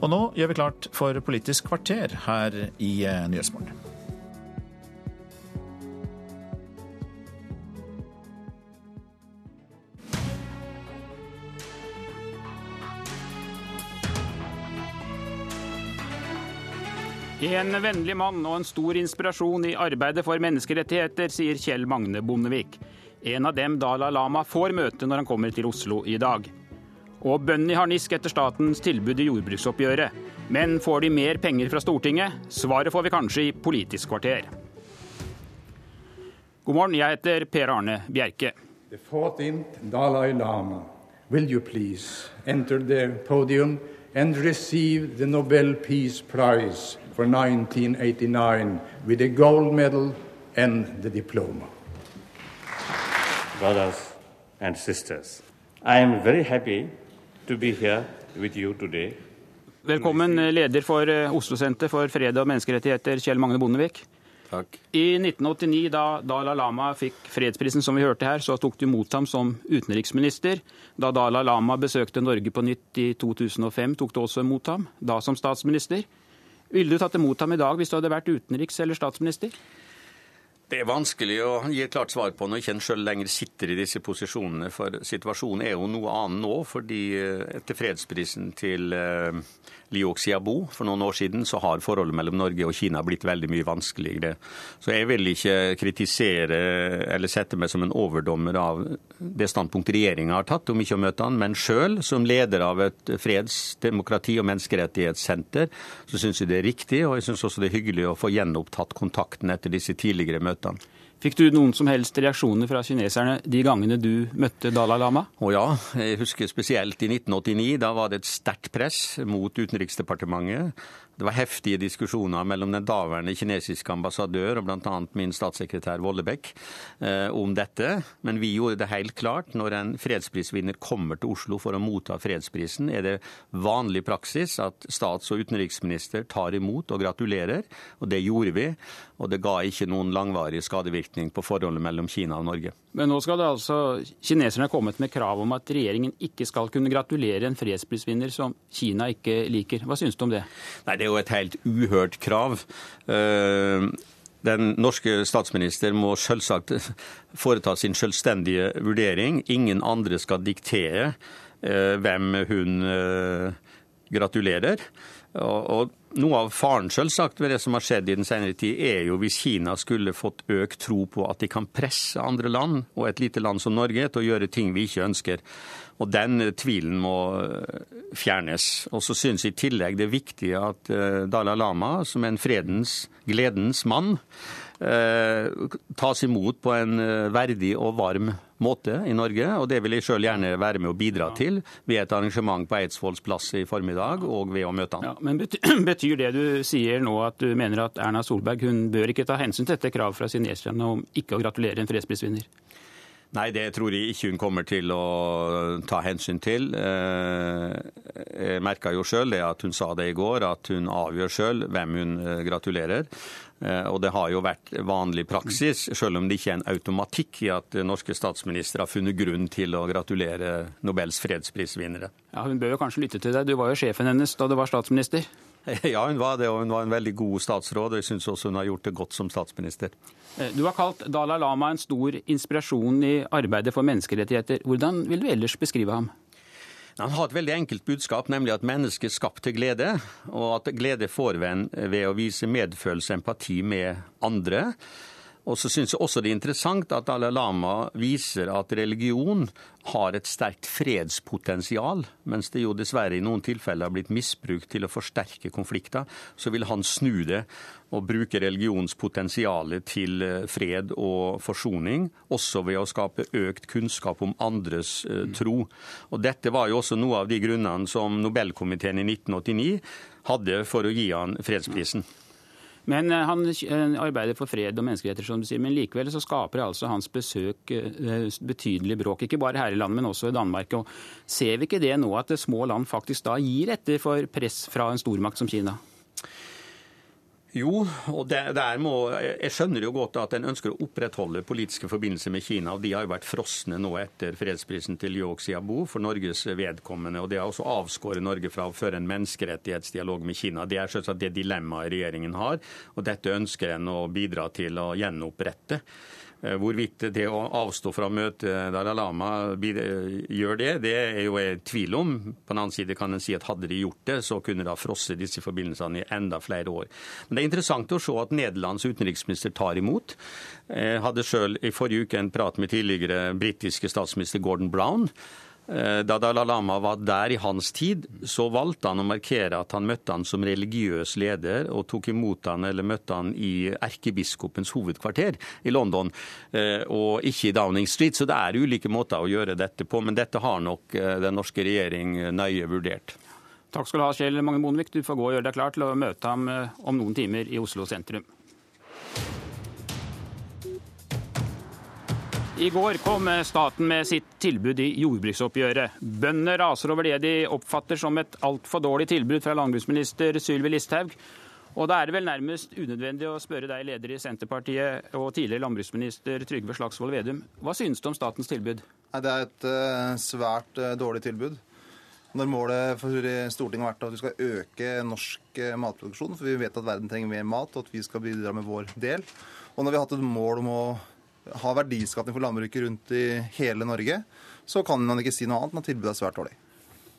Og nå gjør vi klart for Politisk kvarter her i Nyhetsmorgen. En vennlig mann og en stor inspirasjon i arbeidet for menneskerettigheter, sier Kjell Magne Bondevik. En av dem Dalai Lama får møte når han kommer til Oslo i dag. Og bøndene i harnisk etter statens tilbud i jordbruksoppgjøret. Men får de mer penger fra Stortinget? Svaret får vi kanskje i Politisk kvarter. God morgen, jeg heter Per Arne Bjerke. The 14th Dalai Lama, will you please enter the podium and receive the Nobel Peace Prize for 1989 with a gold medal and the diploma. Brothers and sisters, I am very happy to be here with you today. Velkommen, leder for eh, Oslo-senter for fred og menneskerettigheter, Kjell Magne Bondevik. Takk. I 1989, da Dalai Lama fikk fredsprisen, som vi hørte her, så tok du imot ham som utenriksminister. Da Dalai Lama besøkte Norge på nytt i 2005, tok du også imot ham, da som statsminister. Ville du tatt imot ham i dag hvis du hadde vært utenriks- eller statsminister? Det er vanskelig å gi et klart svar på når ikke en sjøl lenger sitter i disse posisjonene. For situasjonen er jo noe annen nå, fordi eh, etter fredsprisen til eh, Liu Xiaobo for noen år siden, så har forholdet mellom Norge og Kina blitt veldig mye vanskeligere. Så jeg vil ikke kritisere eller sette meg som en overdommer av det standpunktet regjeringa har tatt om ikke å møte han, men sjøl som leder av et freds-, demokrati- og menneskerettighetssenter, så syns jeg det er riktig, og jeg syns også det er hyggelig å få gjenopptatt kontakten etter disse tidligere møtene. Fikk du noen som helst reaksjoner fra kineserne de gangene du møtte Dalai Lama? Å ja, jeg husker spesielt i 1989. Da var det et sterkt press mot Utenriksdepartementet det var heftige diskusjoner mellom den daværende kinesiske ambassadør og bl.a. min statssekretær Vollebekk eh, om dette. Men vi gjorde det helt klart. Når en fredsprisvinner kommer til Oslo for å motta fredsprisen, er det vanlig praksis at stats- og utenriksminister tar imot og gratulerer. Og det gjorde vi. Og det ga ikke noen langvarig skadevirkning på forholdet mellom Kina og Norge. Men nå skal det altså kineserne har kommet med krav om at regjeringen ikke skal kunne gratulere en fredsprisvinner som Kina ikke liker. Hva syns du om det? Nei, Det er jo et helt uhørt krav. Eh, den norske statsminister må selvsagt foreta sin selvstendige vurdering. Ingen andre skal diktere eh, hvem hun eh, gratulerer. Og noe av faren selvsagt ved det som har skjedd i den senere tid, er jo hvis Kina skulle fått økt tro på at de kan presse andre land, og et lite land som Norge, til å gjøre ting vi ikke ønsker. Og Den tvilen må eh, fjernes. Og så synes jeg i tillegg det er viktig at eh, Dalai Lama, som er en fredens, gledens mann, eh, tas imot på en verdig og varm måte i Norge. Og det vil jeg sjøl gjerne være med å bidra til ved et arrangement på Eidsvolls plass i formiddag og ved å møte han. Ja, men Betyr det du sier nå at du mener at Erna Solberg hun bør ikke ta hensyn til dette kravet fra kineserne om ikke å gratulere en fredsprisvinner? Nei, det tror jeg ikke hun kommer til å ta hensyn til. Eh, jeg merka jo sjøl det at hun sa det i går, at hun avgjør sjøl hvem hun eh, gratulerer. Eh, og det har jo vært vanlig praksis, selv om det ikke er en automatikk i at norske statsministre har funnet grunn til å gratulere Nobels fredsprisvinnere. Ja, Hun bør jo kanskje lytte til deg. Du var jo sjefen hennes da du var statsminister. Ja, hun var det, og hun var en veldig god statsråd. og Jeg syns også hun har gjort det godt som statsminister. Eh, du har kalt Dalai Lama en stor inspirasjon i arbeidet for menneskerettigheter. Hvordan vil du ellers beskrive ham? Han har et veldig enkelt budskap, nemlig at mennesket er skapt til glede. Og at glede får vi ved å vise medfølelse og empati med andre. Og så syns jeg også det er interessant at Dalai Lama viser at religion har et sterkt fredspotensial, mens det jo dessverre i noen tilfeller har blitt misbrukt til å forsterke konflikter. Så vil han snu det og bruke religionspotensialet til eh, fred og forsoning, også ved å skape økt kunnskap om andres eh, tro. Og Dette var jo også noe av de grunnene som Nobelkomiteen i 1989 hadde for å gi han fredsprisen. Men eh, han eh, arbeider for fred og menneskeretter, som du sier. Men likevel så skaper altså hans besøk eh, betydelig bråk. Ikke bare her i landet, men også i Danmark. Og ser vi ikke det nå, at små land faktisk da gir etter for press fra en stormakt som Kina? Jo, og det, må, jeg skjønner jo godt at en ønsker å opprettholde politiske forbindelser med Kina. og De har jo vært frosne nå etter fredsprisen til Liu Xiaobo for Norges vedkommende. og Det har også avskåret Norge fra å føre en menneskerettighetsdialog med Kina. Det er selvsagt det dilemmaet regjeringen har, og dette ønsker en å bidra til å gjenopprette. Eh, hvorvidt det å avstå fra å møte Dalai Lama gjør det, det er jo jeg i tvil om. På den annen side kan en si at hadde de gjort det, så kunne de ha frosset disse forbindelsene i enda flere år. Men det er interessant å se at Nederlands utenriksminister tar imot. Jeg hadde sjøl i forrige uke en prat med tidligere britiske statsminister Gordon Brown. Eh, da Dalai Lama var der i hans tid, så valgte han å markere at han møtte han som religiøs leder, og tok imot han eller møtte han i erkebiskopens hovedkvarter i London, eh, og ikke i Downing Street. Så det er ulike måter å gjøre dette på, men dette har nok eh, den norske regjering nøye vurdert. Takk skal du ha, Kjell Magne Bondevik. Du får gå og gjøre deg klar til å møte ham om noen timer i Oslo sentrum. I går kom staten med sitt tilbud i jordbruksoppgjøret. Bønder raser over det de oppfatter som et altfor dårlig tilbud fra landbruksminister Sylvi Listhaug. Og da er det vel nærmest unødvendig å spørre deg, leder i Senterpartiet og tidligere landbruksminister Trygve Slagsvold Vedum. Hva synes du om statens tilbud? Det er et uh, svært uh, dårlig tilbud. Når målet for Stortinget har vært at vi skal øke norsk uh, matproduksjon, for vi vet at verden trenger mer mat, og at vi skal bidra med vår del. Og når vi har hatt et mål om å har verdiskapning for landbruket rundt i hele Norge, så kan man ikke si noe annet enn at tilbudet er svært dårlig.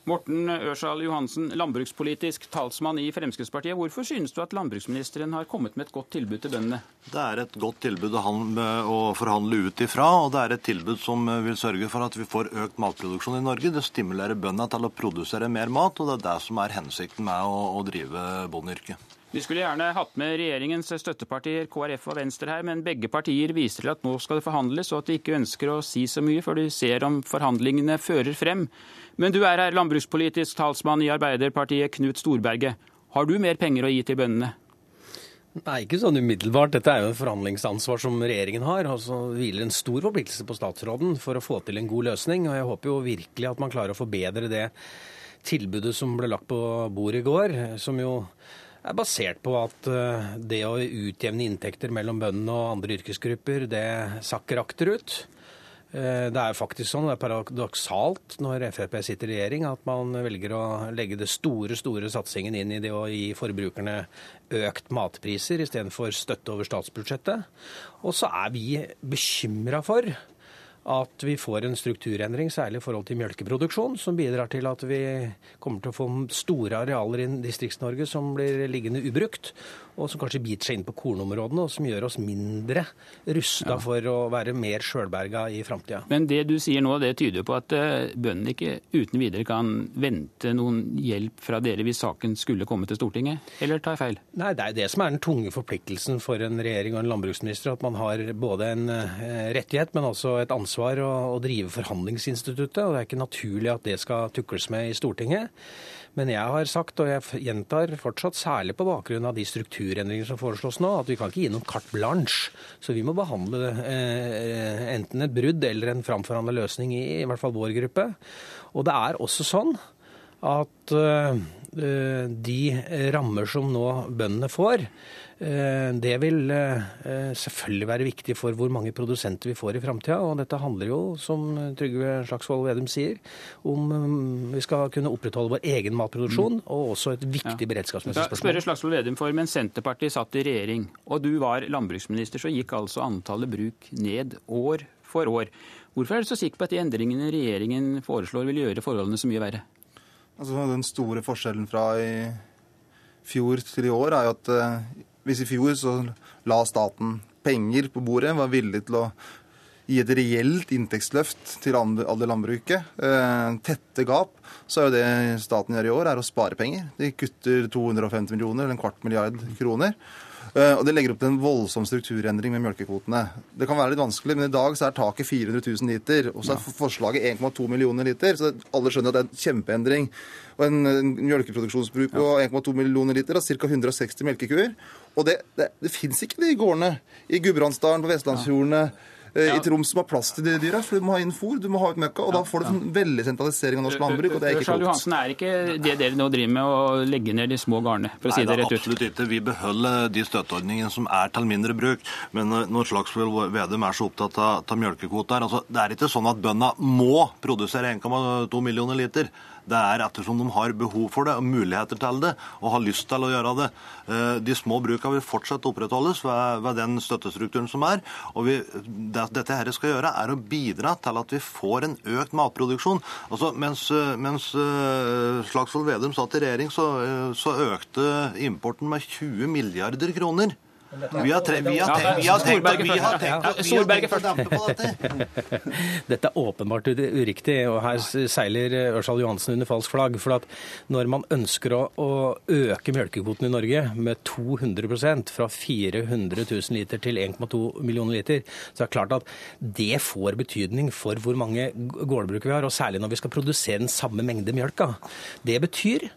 Morten Ørsal Johansen, landbrukspolitisk talsmann i Fremskrittspartiet. Hvorfor synes du at landbruksministeren har kommet med et godt tilbud til bøndene? Det er et godt tilbud å forhandle ut ifra, og det er et tilbud som vil sørge for at vi får økt matproduksjon i Norge. Det stimulerer bøndene til å produsere mer mat, og det er det som er hensikten med å, å drive bondeyrket. Vi skulle gjerne hatt med regjeringens støttepartier KrF og Venstre her, men begge partier viser til at nå skal det forhandles, og at de ikke ønsker å si så mye før de ser om forhandlingene fører frem. Men du er her landbrukspolitisk talsmann i Arbeiderpartiet, Knut Storberget. Har du mer penger å gi til bøndene? Nei, ikke sånn umiddelbart. Dette er jo et forhandlingsansvar som regjeringen har. og så hviler en stor forpliktelse på statsråden for å få til en god løsning. og Jeg håper jo virkelig at man klarer å forbedre det tilbudet som ble lagt på bordet i går. som jo er basert på at eh, det å utjevne inntekter mellom bøndene og andre yrkesgrupper, det sakker akterut. Eh, det er faktisk sånn, det er paradoksalt når Frp sitter i regjering, at man velger å legge det store store satsingen inn i det å gi forbrukerne økt matpriser istedenfor støtte over statsbudsjettet. Og så er vi bekymra for at vi får en strukturendring, særlig i forhold til melkeproduksjon, som bidrar til at vi kommer til å få store arealer i Distrikts-Norge som blir liggende ubrukt og som kanskje biter seg inn på kornområdene, og som gjør oss mindre rusta ja. for å være mer sjølberga i framtida. Men det du sier nå, det tyder på at uh, bøndene ikke uten videre kan vente noen hjelp fra dere hvis saken skulle komme til Stortinget, eller tar jeg feil? Nei, det er det som er den tunge forpliktelsen for en regjering og en landbruksminister, at man har både en uh, rettighet, men også et ansvar å, å drive forhandlingsinstituttet. og Det er ikke naturlig at det skal tukles med i Stortinget. Men jeg har sagt, og jeg gjentar fortsatt, særlig på bakgrunn av de strukturendringer som foreslås nå, at vi kan ikke gi noen carte blanche. Så vi må behandle eh, enten et brudd eller en framforhandla løsning i, i hvert fall vår gruppe. Og det er også sånn at eh, de rammer som nå bøndene får, Eh, det vil eh, selvfølgelig være viktig for hvor mange produsenter vi får i framtida. Og dette handler jo, som Trygve Slagsvold Vedum sier, om mm, vi skal kunne opprettholde vår egen matproduksjon, mm. og også et viktig ja. beredskapsmessig spørsmål. Spørre Slagsvold Vedum for, Mens Senterpartiet satt i regjering og du var landbruksminister, så gikk altså antallet bruk ned år for år. Hvorfor er du så sikker på at de endringene regjeringen foreslår vil gjøre forholdene så mye verre? Altså, den store forskjellen fra i fjor til i år er jo at eh, hvis i fjor så la staten penger på bordet, var villig til å gi et reelt inntektsløft til alle landbruket, eh, tette gap, så er jo det staten gjør i år, er å spare penger. De kutter 250 millioner, eller en kvart milliard kroner. Eh, og Det legger opp til en voldsom strukturendring med melkekvotene. Det kan være litt vanskelig, men i dag så er taket 400 000 liter. Og så er forslaget 1,2 millioner liter. Så alle skjønner at det er en kjempeendring. Og en, en melkeproduksjonsbruk på 1,2 millioner liter og ca. 160 melkekuer. Og det, det, det fins ikke de gårdene i Gudbrandsdalen, på Vestlandsfjordene. Eh, i Troms som har plass til de dyra. For du må ha inn fôr, du må ha ut møkka, og da får du en veldig sentralisering av norsk landbruk, og det er ikke klokt. Johansen, er ikke det dere nå driver med å legge ned de små gårdene, for å si det rett er ut? absolutt ikke. Vi beholder de støtteordningene som er til mindre bruk. Men eh, når Slagsvold Vedum er så opptatt av, av melkekvoter altså, Det er ikke sånn at bøndene må produsere 1,2 millioner liter. Det er ettersom de har behov for det, og muligheter til det, og har lyst til å gjøre det. Eh, De små brukene vil fortsatt opprettholdes ved, den støttestrukturen som er. og vi, det, Dette her skal gjøre, er å bidra til at vi får en økt matproduksjon. Altså, mens, eh, mens eh, Slagsvold Vedum satt i regjering, så, så økte importen med 20 milliarder kroner. Vi har, tre, vi har, tenkt, vi har tenkt, vi har tenkt, vi har tenkt å dempe på dette. Dette er åpenbart uriktig, og her seiler Ørsal Johansen under falsk flagg. For at når man ønsker å, å øke melkekvoten i Norge med 200% fra 400 000 liter til 1,2 millioner liter, så er det klart at det får betydning for hvor mange gårdbruk vi har, og særlig når vi skal produsere den samme mengde mjølka. Det betyr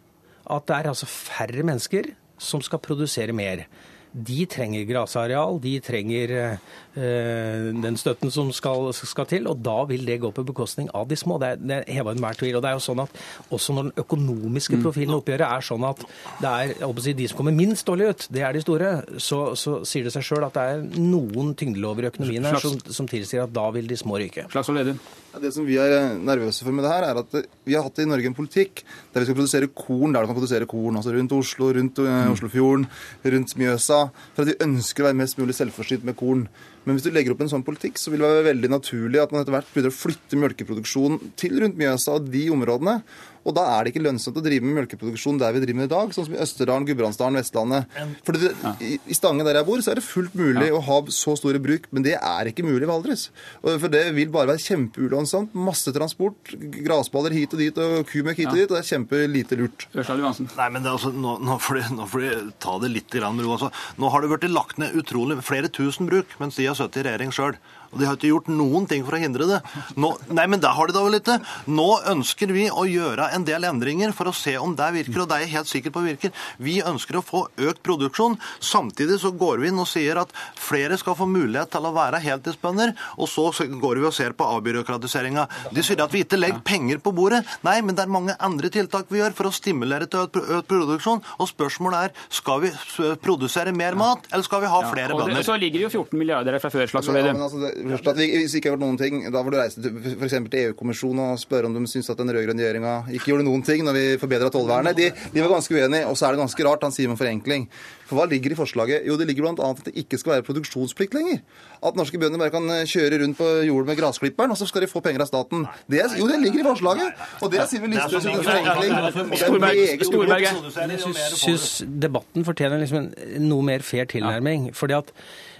at det er altså færre mennesker som skal produsere mer. De trenger grasareal, de trenger eh, den støtten som skal, skal til, og da vil det gå på bekostning av de små. Det er, det er heva enhver tvil. Og det er jo sånn at også når den økonomiske profilen av oppgjøret er sånn at det er si, de som kommer minst dårlig ut, det er de store, så, så sier det seg sjøl at det er noen tyngdelover i økonomien her som, som tilsier at da vil de små ryke. Det som vi er eh, nervøse for med det her, er at eh, vi har hatt i Norge en politikk der vi skal produsere korn der du kan produsere korn. Altså rundt Oslo, rundt eh, Oslofjorden, rundt Mjøsa. For at vi ønsker å være mest mulig selvforsynt med korn. Men hvis du legger opp en sånn politikk, så vil det være veldig naturlig at man etter hvert begynner å flytte melkeproduksjonen til rundt Mjøsa og de områdene. Og da er det ikke lønnsomt å drive med melkeproduksjon der vi driver med i dag, sånn som i Østerdalen, Gudbrandsdalen, Vestlandet. For det, i, Stange, der jeg bor, så er det fullt mulig å ha så store bruk, men det er ikke mulig i Valdres. For det vil bare være kjempeulønnsomt. Masse transport, grasballer hit og dit og kumøkk hit og dit, og det er kjempelite lurt. Nei, men det er altså, nå, nå, får de, nå får de ta det litt med ro. Altså. Nå har det blitt lagt ned utrolig flere tusen bruk mens de har sittet i regjering sjøl. Og de har ikke gjort noen ting for å hindre det. Nå, nei, men det har de da vel ikke. Nå ønsker vi å gjøre en del endringer for å se om det virker, og det er jeg helt sikker på virker. Vi ønsker å få økt produksjon. Samtidig så går vi inn og sier at flere skal få mulighet til å være heltidsbønder, og så går vi og ser på avbyråkratiseringa. De sier at vi ikke legger penger på bordet. Nei, men det er mange andre tiltak vi gjør for å stimulere til økt, produksjon. Og spørsmålet er skal vi produsere mer mat, eller skal vi ha flere det, bønder? så ligger det jo 14 milliarder der fra før, Slagsvold Ja, Vedum. men først at vi, hvis vi ikke har gjort noen ting, da får du reise til for eksempel til EU-kommisjonen og spørre om de syns at den rød-grønne regjeringa ikke gjorde noen ting når vi forbedra tollvernet. De, de var ganske uenige. Og så er det ganske rart, han sier med forenkling. For hva ligger i forslaget? Jo, det ligger bl.a. at det ikke skal være produksjonsplikt lenger. At norske bønder bare kan eh, kjøre rundt på jordet med grasklipperen, og så skal de få penger av staten. Det er, jo, det ligger i forslaget! Og det sier vi Listhaug sin forenkling. Og forenkling. er. Jeg syns debatten fortjener liksom en noe mer fair tilnærming. fordi at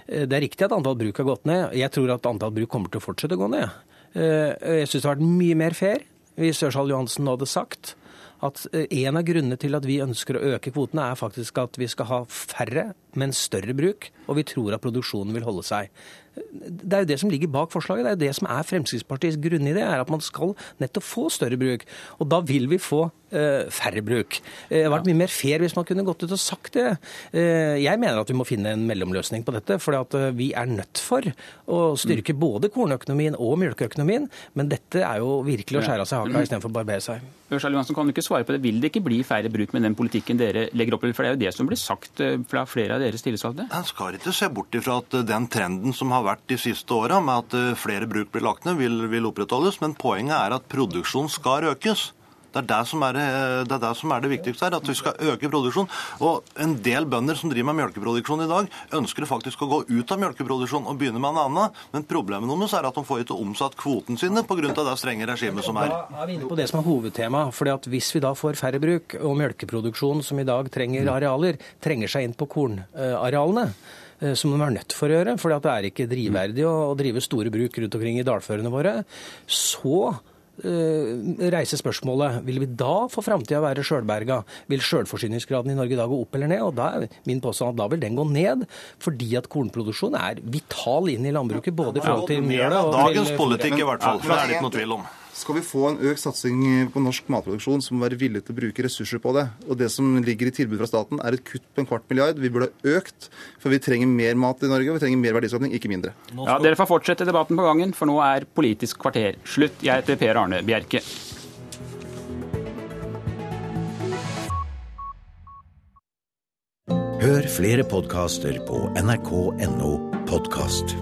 det er riktig at antall bruk har gått ned. Jeg tror at antall bruk kommer til å fortsette å gå ned. Eh, Jeg syns det har vært mye mer fair hvis Ørsal Johansen nå hadde sagt at eh, en av grunnene til at vi ønsker å øke kvotene, er faktisk at vi skal ha færre, men større bruk, og vi tror at produksjonen vil holde seg. Det er jo det som ligger bak forslaget. Det er jo det som er Fremskrittspartiets grunnidé, er at man skal nettopp få større bruk. Og da vil vi få uh, færre bruk. Eh, Det hadde vært mye mer fair hvis man kunne gått ut og sagt det. Uh, jeg mener at vi må finne en mellomløsning på dette, for at vi er nødt for å styrke både kornøkonomien og melkeøkonomien. Men dette er jo virkelig å skjære av seg haka istedenfor å barbere seg. Ørsal Johansen, kan du ikke svare på det? Vil det ikke bli færre bruk med den politikken dere legger opp til? For det er jo det som blir sagt fra flere av deres tillitsvalgte. En skal ikke se bort ifra at eh, den trenden som har vært de siste åra, med at eh, flere bruk blir lagt ned, vil, vil opprettholdes. Men poenget er at produksjonen skal økes. Det er det, som er, det- det er det som er det viktigste her, at vi skal øke produksjonen. Og en del bønder som driver med melkeproduksjon i dag, ønsker faktisk å gå ut av melkeproduksjon og begynne med en annen. Men problemet deres er at de får ikke omsatt kvoten sine pga. det strenge regimet som er. Da er vi inne på det som er hovedtema. fordi at Hvis vi da får færre bruk, og melkeproduksjon som i dag trenger arealer, trenger seg inn på kornarealene, eh, som de er nødt for å gjøre, for det er ikke drivverdig å drive store bruk rundt omkring i dalførene våre, så eh, reiser spørsmålet vil vi da for framtida være sjølberga. Vil sjølforsyningsgraden i Norge da gå opp eller ned? Og da er min påstand at da vil den gå ned, fordi at kornproduksjon er vital inn i landbruket. Både i forhold til mjøla og Dagens politikk i hvert fall. Det er det ikke noe tvil om. Skal vi få en økt satsing på norsk matproduksjon, så må vi være villige til å bruke ressurser på det. Og det som ligger i tilbud fra staten, er et kutt på en kvart milliard. Vi burde ha økt, for vi trenger mer mat i Norge, og vi trenger mer verdiskapning, ikke mindre. Ja, Dere får fortsette debatten på gangen, for nå er Politisk kvarter slutt. Jeg heter Per Arne Bjerke. Hør flere podkaster på nrk.no podkast.